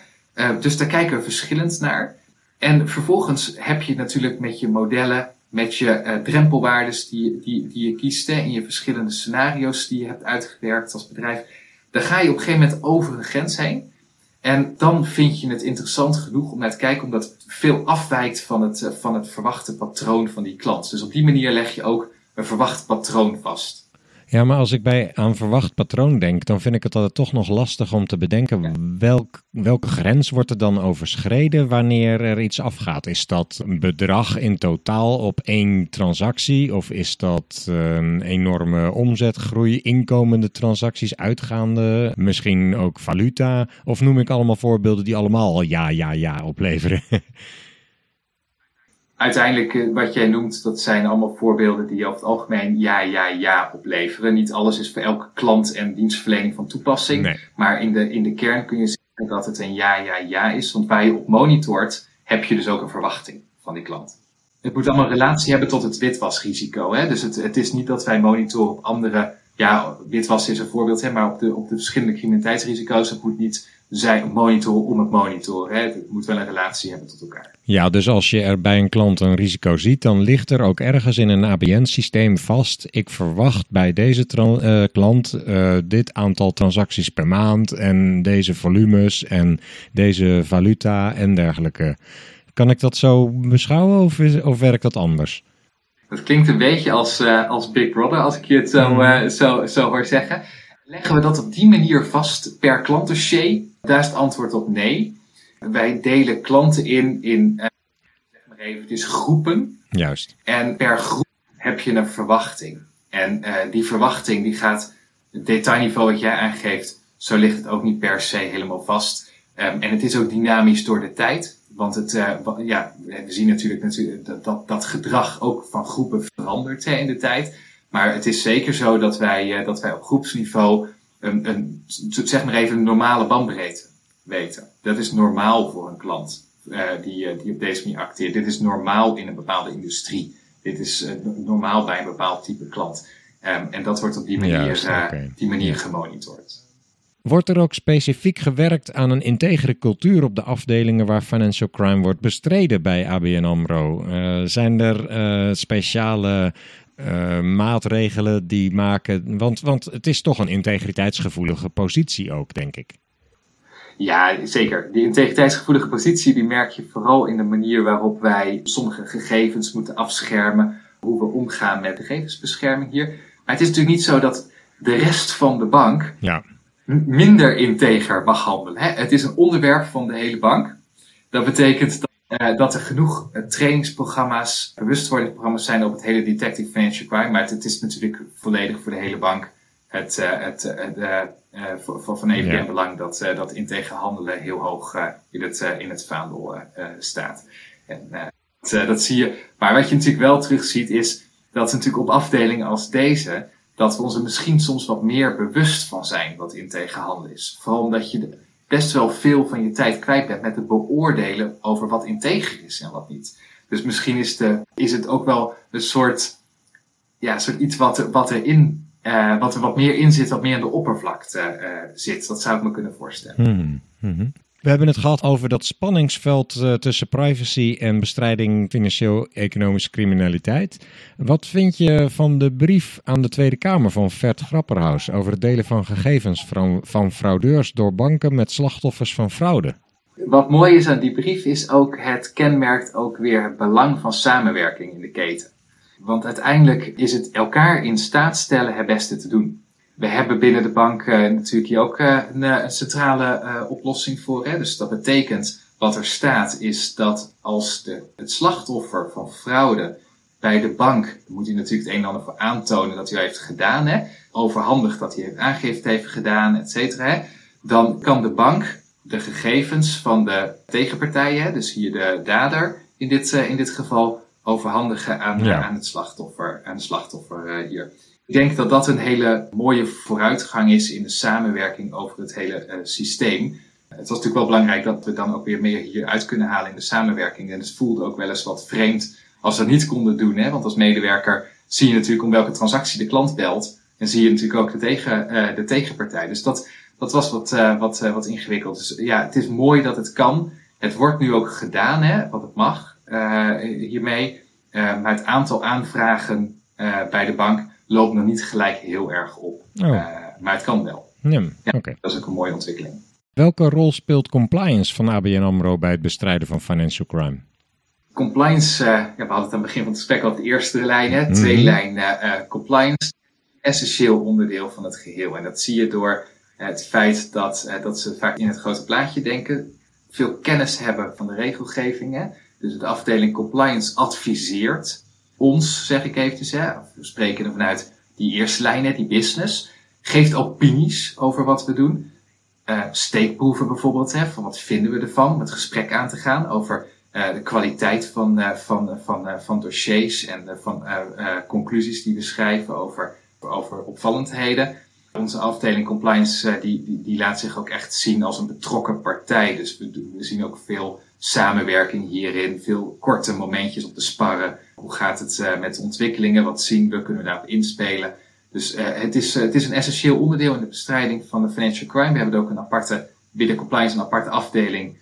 dus daar kijken we verschillend naar. En vervolgens heb je natuurlijk met je modellen, met je uh, drempelwaardes die, die, die je kiest in je verschillende scenario's die je hebt uitgewerkt als bedrijf, dan ga je op een gegeven moment over een grens heen. En dan vind je het interessant genoeg om naar te kijken, omdat het veel afwijkt van het, uh, van het verwachte patroon van die klant. Dus op die manier leg je ook een verwacht patroon vast. Ja, maar als ik bij aan verwacht patroon denk, dan vind ik het altijd toch nog lastig om te bedenken welk, welke grens wordt er dan overschreden wanneer er iets afgaat. Is dat een bedrag in totaal op één transactie of is dat een enorme omzetgroei, inkomende transacties, uitgaande, misschien ook valuta? Of noem ik allemaal voorbeelden die allemaal ja, ja, ja opleveren? [laughs] uiteindelijk, eh, wat jij noemt, dat zijn allemaal voorbeelden die over het algemeen ja, ja, ja opleveren. Niet alles is voor elke klant en dienstverlening van toepassing. Maar in de, in de kern kun je zeggen dat het een ja, ja, ja is. Want waar je op monitort, heb je dus ook een verwachting van die klant. Het moet allemaal relatie hebben tot het witwasrisico. Hè? Dus het, het is niet dat wij monitoren op andere, ja, witwas is een voorbeeld, hè, maar op de, op de verschillende criminaliteitsrisico's. Het moet niet zijn monitoren om het monitoren. Hè? Het moet wel een relatie hebben tot elkaar. Ja, dus als je er bij een klant een risico ziet, dan ligt er ook ergens in een ABN-systeem vast. Ik verwacht bij deze uh, klant uh, dit aantal transacties per maand en deze volumes en deze valuta en dergelijke. Kan ik dat zo beschouwen of, is, of werkt dat anders? Dat klinkt een beetje als, uh, als Big Brother, als ik je het zo, uh, zo, zo hoor zeggen. Leggen we dat op die manier vast per klantdossier? Daar is het antwoord op nee. Wij delen klanten in, in uh, zeg maar eventjes groepen. Juist. En per groep heb je een verwachting. En die verwachting die gaat, het detailniveau wat jij aangeeft, zo ligt het ook niet per se helemaal vast. Um, en het is ook dynamisch door de tijd. Want het, uh, ja, we zien natuurlijk, natuurlijk dat, dat, dat gedrag ook van groepen verandert hè, in de tijd. Maar het is zeker zo dat wij, uh, dat wij op groepsniveau een, een, zeg maar even een normale bandbreedte weten. Dat is normaal voor een klant uh, die, die op deze manier acteert. Dit is normaal in een bepaalde industrie. Dit is normaal bij een bepaald type klant. Um, en dat wordt op die manier, okay. die manier gemonitord. Wordt er ook specifiek gewerkt aan een integere cultuur op de afdelingen waar financial crime wordt bestreden bij ABN AMRO? Uh, zijn er uh, speciale uh, maatregelen die maken? Want, want het is toch een integriteitsgevoelige positie ook, denk ik. Ja, zeker. Die integriteitsgevoelige positie die merk je vooral in de manier waarop wij sommige gegevens moeten afschermen. Hoe we omgaan met gegevensbescherming hier. Maar het is natuurlijk niet zo dat de rest van de bank ja minder integer mag handelen. Hè? Het is een onderwerp van de hele bank. Dat betekent dat, uh, dat er genoeg uh, trainingsprogramma's, bewustwordingsprogramma's zijn op het hele Detective Financial Crime. Maar het, is natuurlijk volledig voor de hele bank het, uh, het, voor, van even belang dat, dat integer handelen heel hoog in, het, in het vaandel staat. En dat zie je. Maar wat je natuurlijk wel terugziet is dat natuurlijk op afdelingen als deze dat we ons er misschien soms wat meer bewust van zijn wat integer handelen is. Vooral omdat je best wel veel van je tijd kwijt bent met het beoordelen over wat integer is en wat niet. Dus misschien is, de, is het ook wel een soort, ja, soort iets wat, wat, erin, uh, wat er wat meer in zit, wat meer aan de oppervlakte uh, zit. Dat zou ik me kunnen voorstellen. Hmm. We hebben het gehad over dat spanningsveld uh, tussen privacy en bestrijding financieel-economische criminaliteit. Wat vind je van de brief aan de Tweede Kamer van Vert Grapperhaus over het delen van gegevens van, van fraudeurs door banken met slachtoffers van fraude? Wat mooi is aan die brief is ook, het kenmerkt ook weer het belang van samenwerking in de keten. Want uiteindelijk is het elkaar in staat stellen het beste te doen. We hebben binnen de bank uh, natuurlijk hier ook uh, een, een, centrale oplossing voor. Hè? Dus dat betekent, wat er staat, is dat als de, het slachtoffer van fraude bij de bank, moet hij natuurlijk het een en ander voor aantonen dat hij heeft gedaan, hè? overhandig dat hij heeft aangifte heeft gedaan, et cetera. Dan kan de bank de gegevens van de tegenpartijen, dus hier de dader in dit, in dit geval, overhandigen aan, ja. aan het slachtoffer, aan de slachtoffer hier. Ik denk dat dat een hele mooie vooruitgang is in de samenwerking over het hele uh, systeem. Het was natuurlijk wel belangrijk dat we dan ook weer meer hieruit kunnen halen in de samenwerking. En het voelde ook wel eens wat vreemd als we dat niet konden doen. Hè? Want als medewerker zie je natuurlijk om welke transactie de klant belt. En zie je natuurlijk ook de, tegen, uh, de tegenpartij. Dus dat, dat was wat, uh, wat, wat ingewikkeld. Dus ja, het is mooi dat het kan. Het wordt nu ook gedaan, hè, wat het mag hiermee. maar het aantal aanvragen bij de bank loopt nog niet gelijk heel erg op. Oh. Uh, maar het kan wel. Ja, Dat is ook een mooie ontwikkeling. Welke rol speelt compliance van ABN AMRO bij het bestrijden van financial crime? Compliance, uh, ja, we hadden het aan het begin van het gesprek al de eerste lijn, hè, mm -hmm. twee lijn uh, compliance, essentieel onderdeel van het geheel. En dat zie je door het feit dat, dat ze vaak in het grote plaatje denken, veel kennis hebben van de regelgevingen. Dus de afdeling compliance adviseert ons, zeg ik eventjes, hè, we spreken er vanuit die eerste lijn, die business, geeft opinies over wat we doen. Uh, steekproeven bijvoorbeeld, hè, van wat vinden we ervan, met gesprek aan te gaan over uh, de kwaliteit van, van, van, van dossiers en van conclusies die we schrijven over, over opvallendheden. Onze afdeling compliance die, die, laat zich ook echt zien als een betrokken partij. Dus we zien ook veel samenwerking hierin, veel korte momentjes op de sparren. Hoe gaat het met ontwikkelingen? Wat zien we? Kunnen we daarop inspelen? Dus uh, het, is, uh, het is een essentieel onderdeel in de bestrijding van de financial crime. We hebben ook een aparte, binnen compliance een aparte afdeling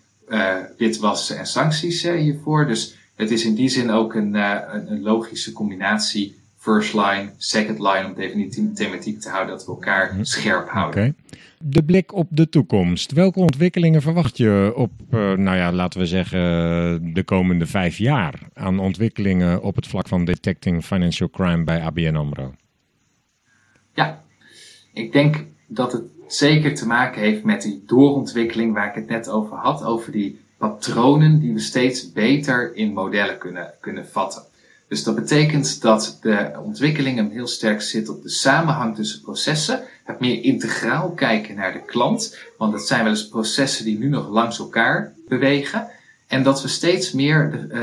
witwassen en sancties hiervoor. Dus het is in die zin ook een, een, een, logische combinatie first line, second line, om het even die thematiek te houden, dat we elkaar mhm. scherp houden. Okay. De blik op de toekomst. Welke ontwikkelingen verwacht je op, nou ja, laten we zeggen, de komende vijf jaar aan ontwikkelingen op het vlak van detecting financial crime bij ABN AMRO? Ja, ik denk dat het zeker te maken heeft met die doorontwikkeling waar ik het net over had, over die patronen die we steeds beter in modellen kunnen, kunnen vatten. Dus dat betekent dat de ontwikkeling heel sterk zit op de samenhang tussen processen, het meer integraal kijken naar de klant, want het zijn wel eens processen die nu nog langs elkaar bewegen, en dat we steeds meer de, eh,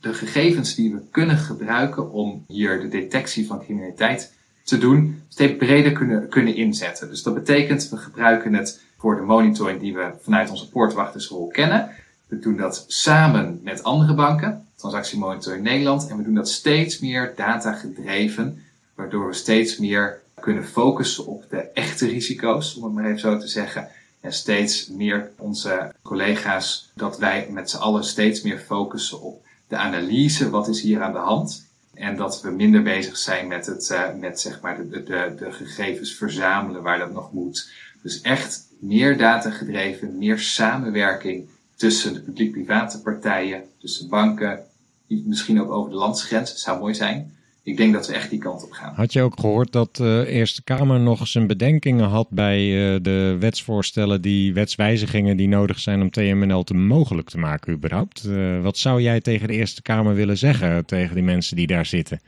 de gegevens die we kunnen gebruiken om hier de detectie van criminaliteit te doen, steeds breder kunnen, kunnen inzetten. Dus dat betekent, we gebruiken het voor de monitoring die we vanuit onze poortwachtersrol kennen. We doen dat samen met andere banken, transactiemonitoring Nederland, en we doen dat steeds meer data gedreven, waardoor we steeds meer kunnen focussen op de echte risico's, om het maar even zo te zeggen. En steeds meer onze collega's, dat wij met z'n allen steeds meer focussen op de analyse, wat is hier aan de hand? En dat we minder bezig zijn met, het, uh, met zeg maar de, de, de gegevens verzamelen waar dat nog moet. Dus echt meer data gedreven, meer samenwerking tussen de publiek-private partijen, tussen banken, misschien ook over de landsgrens, zou mooi zijn. Ik denk dat we echt die kant op gaan. Had je ook gehoord dat de Eerste Kamer nog eens een bedenkingen had bij uh, de wetsvoorstellen, die wetswijzigingen die nodig zijn om TMNL te mogelijk te maken überhaupt? Uh, wat zou jij tegen de Eerste Kamer willen zeggen, tegen die mensen die daar zitten?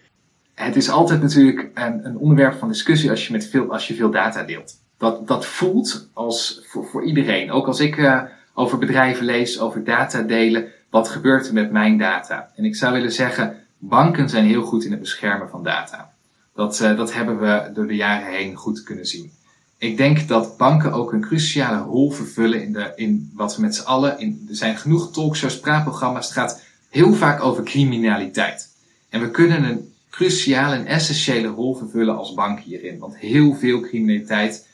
Het is altijd natuurlijk een, een onderwerp van discussie als je, met veel, als je veel data deelt. Dat, dat voelt als voor, voor iedereen. Ook als ik uh, over bedrijven lees, over data delen, wat gebeurt er met mijn data? En ik zou willen zeggen, banken zijn heel goed in het beschermen van data. Dat, uh, dat hebben we door de jaren heen goed kunnen zien. Ik denk dat banken ook een cruciale rol vervullen in, de, in wat we met z'n allen. In, er zijn genoeg talkshows, praatprogramma's. Het gaat heel vaak over criminaliteit. En we kunnen een cruciale en essentiële rol vervullen als bank hierin. Want heel veel criminaliteit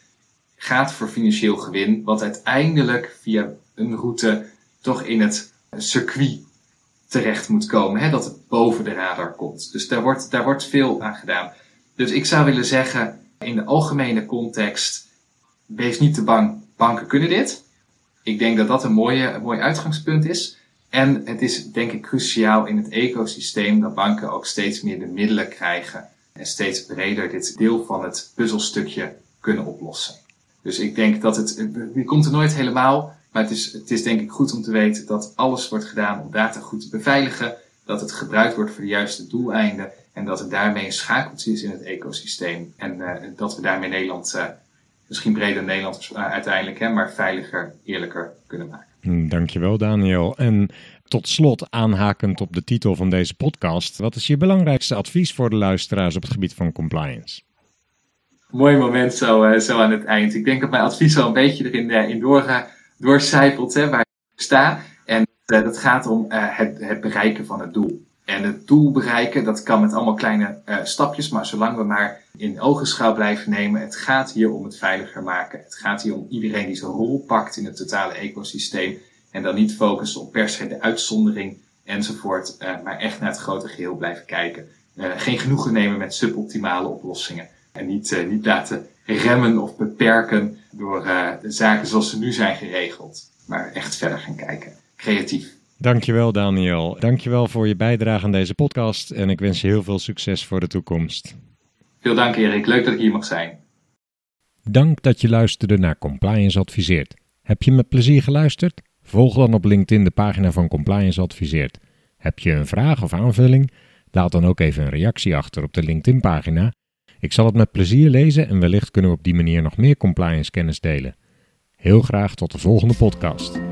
gaat voor financieel gewin, wat uiteindelijk via een route toch in het circuit terecht moet komen. Hè, dat het boven de radar komt. Dus daar wordt, daar wordt veel aan gedaan. Dus ik zou willen zeggen, in de algemene context, wees niet te bang, banken kunnen dit. Ik denk dat dat een, mooie, een mooi uitgangspunt is. En het is denk ik cruciaal in het ecosysteem dat banken ook steeds meer de middelen krijgen en steeds breder dit deel van het puzzelstukje kunnen oplossen. Dus ik denk dat het, die komt er nooit helemaal, maar het is, het is denk ik goed om te weten dat alles wordt gedaan om data goed te beveiligen, dat het gebruikt wordt voor de juiste doeleinden en dat het daarmee een schakeltje is in het ecosysteem. En uh, dat we daarmee Nederland, uh, misschien breder Nederland uh, uiteindelijk, hè, maar veiliger, eerlijker kunnen maken. Hmm, dankjewel Daniel. En tot slot, aanhakend op de titel van deze podcast, wat is je belangrijkste advies voor de luisteraars op het gebied van compliance? Mooi moment zo, zo aan het eind. Ik denk dat mijn advies al een beetje erin in doorgaat doorcijpelt hè, waar ik sta. En uh, dat gaat om uh, het, het, bereiken van het doel. En het doel bereiken, dat kan met allemaal kleine uh, stapjes, maar zolang we maar in ogenschouw blijven nemen, het gaat hier om het veiliger maken. Het gaat hier om iedereen die zijn rol pakt in het totale ecosysteem. En dan niet focussen op per se de uitzondering enzovoort, maar echt naar het grote geheel blijven kijken. geen genoegen nemen met suboptimale oplossingen. En niet, niet laten remmen of beperken door uh, de zaken zoals ze nu zijn geregeld. Maar echt verder gaan kijken. Creatief. Dankjewel Daniel. Dankjewel voor je bijdrage aan deze podcast en ik wens je heel veel succes voor de toekomst. Veel dank Erik, leuk dat ik hier mag zijn. Dank dat je luisterde naar Compliance Adviseert. Heb je met plezier geluisterd? Volg dan op LinkedIn de pagina van Compliance Adviseert. Heb je een vraag of aanvulling? Laat dan ook even een reactie achter op de LinkedIn pagina ik zal het met plezier lezen en wellicht kunnen we op die manier nog meer compliance kennis delen. Heel graag tot de volgende podcast.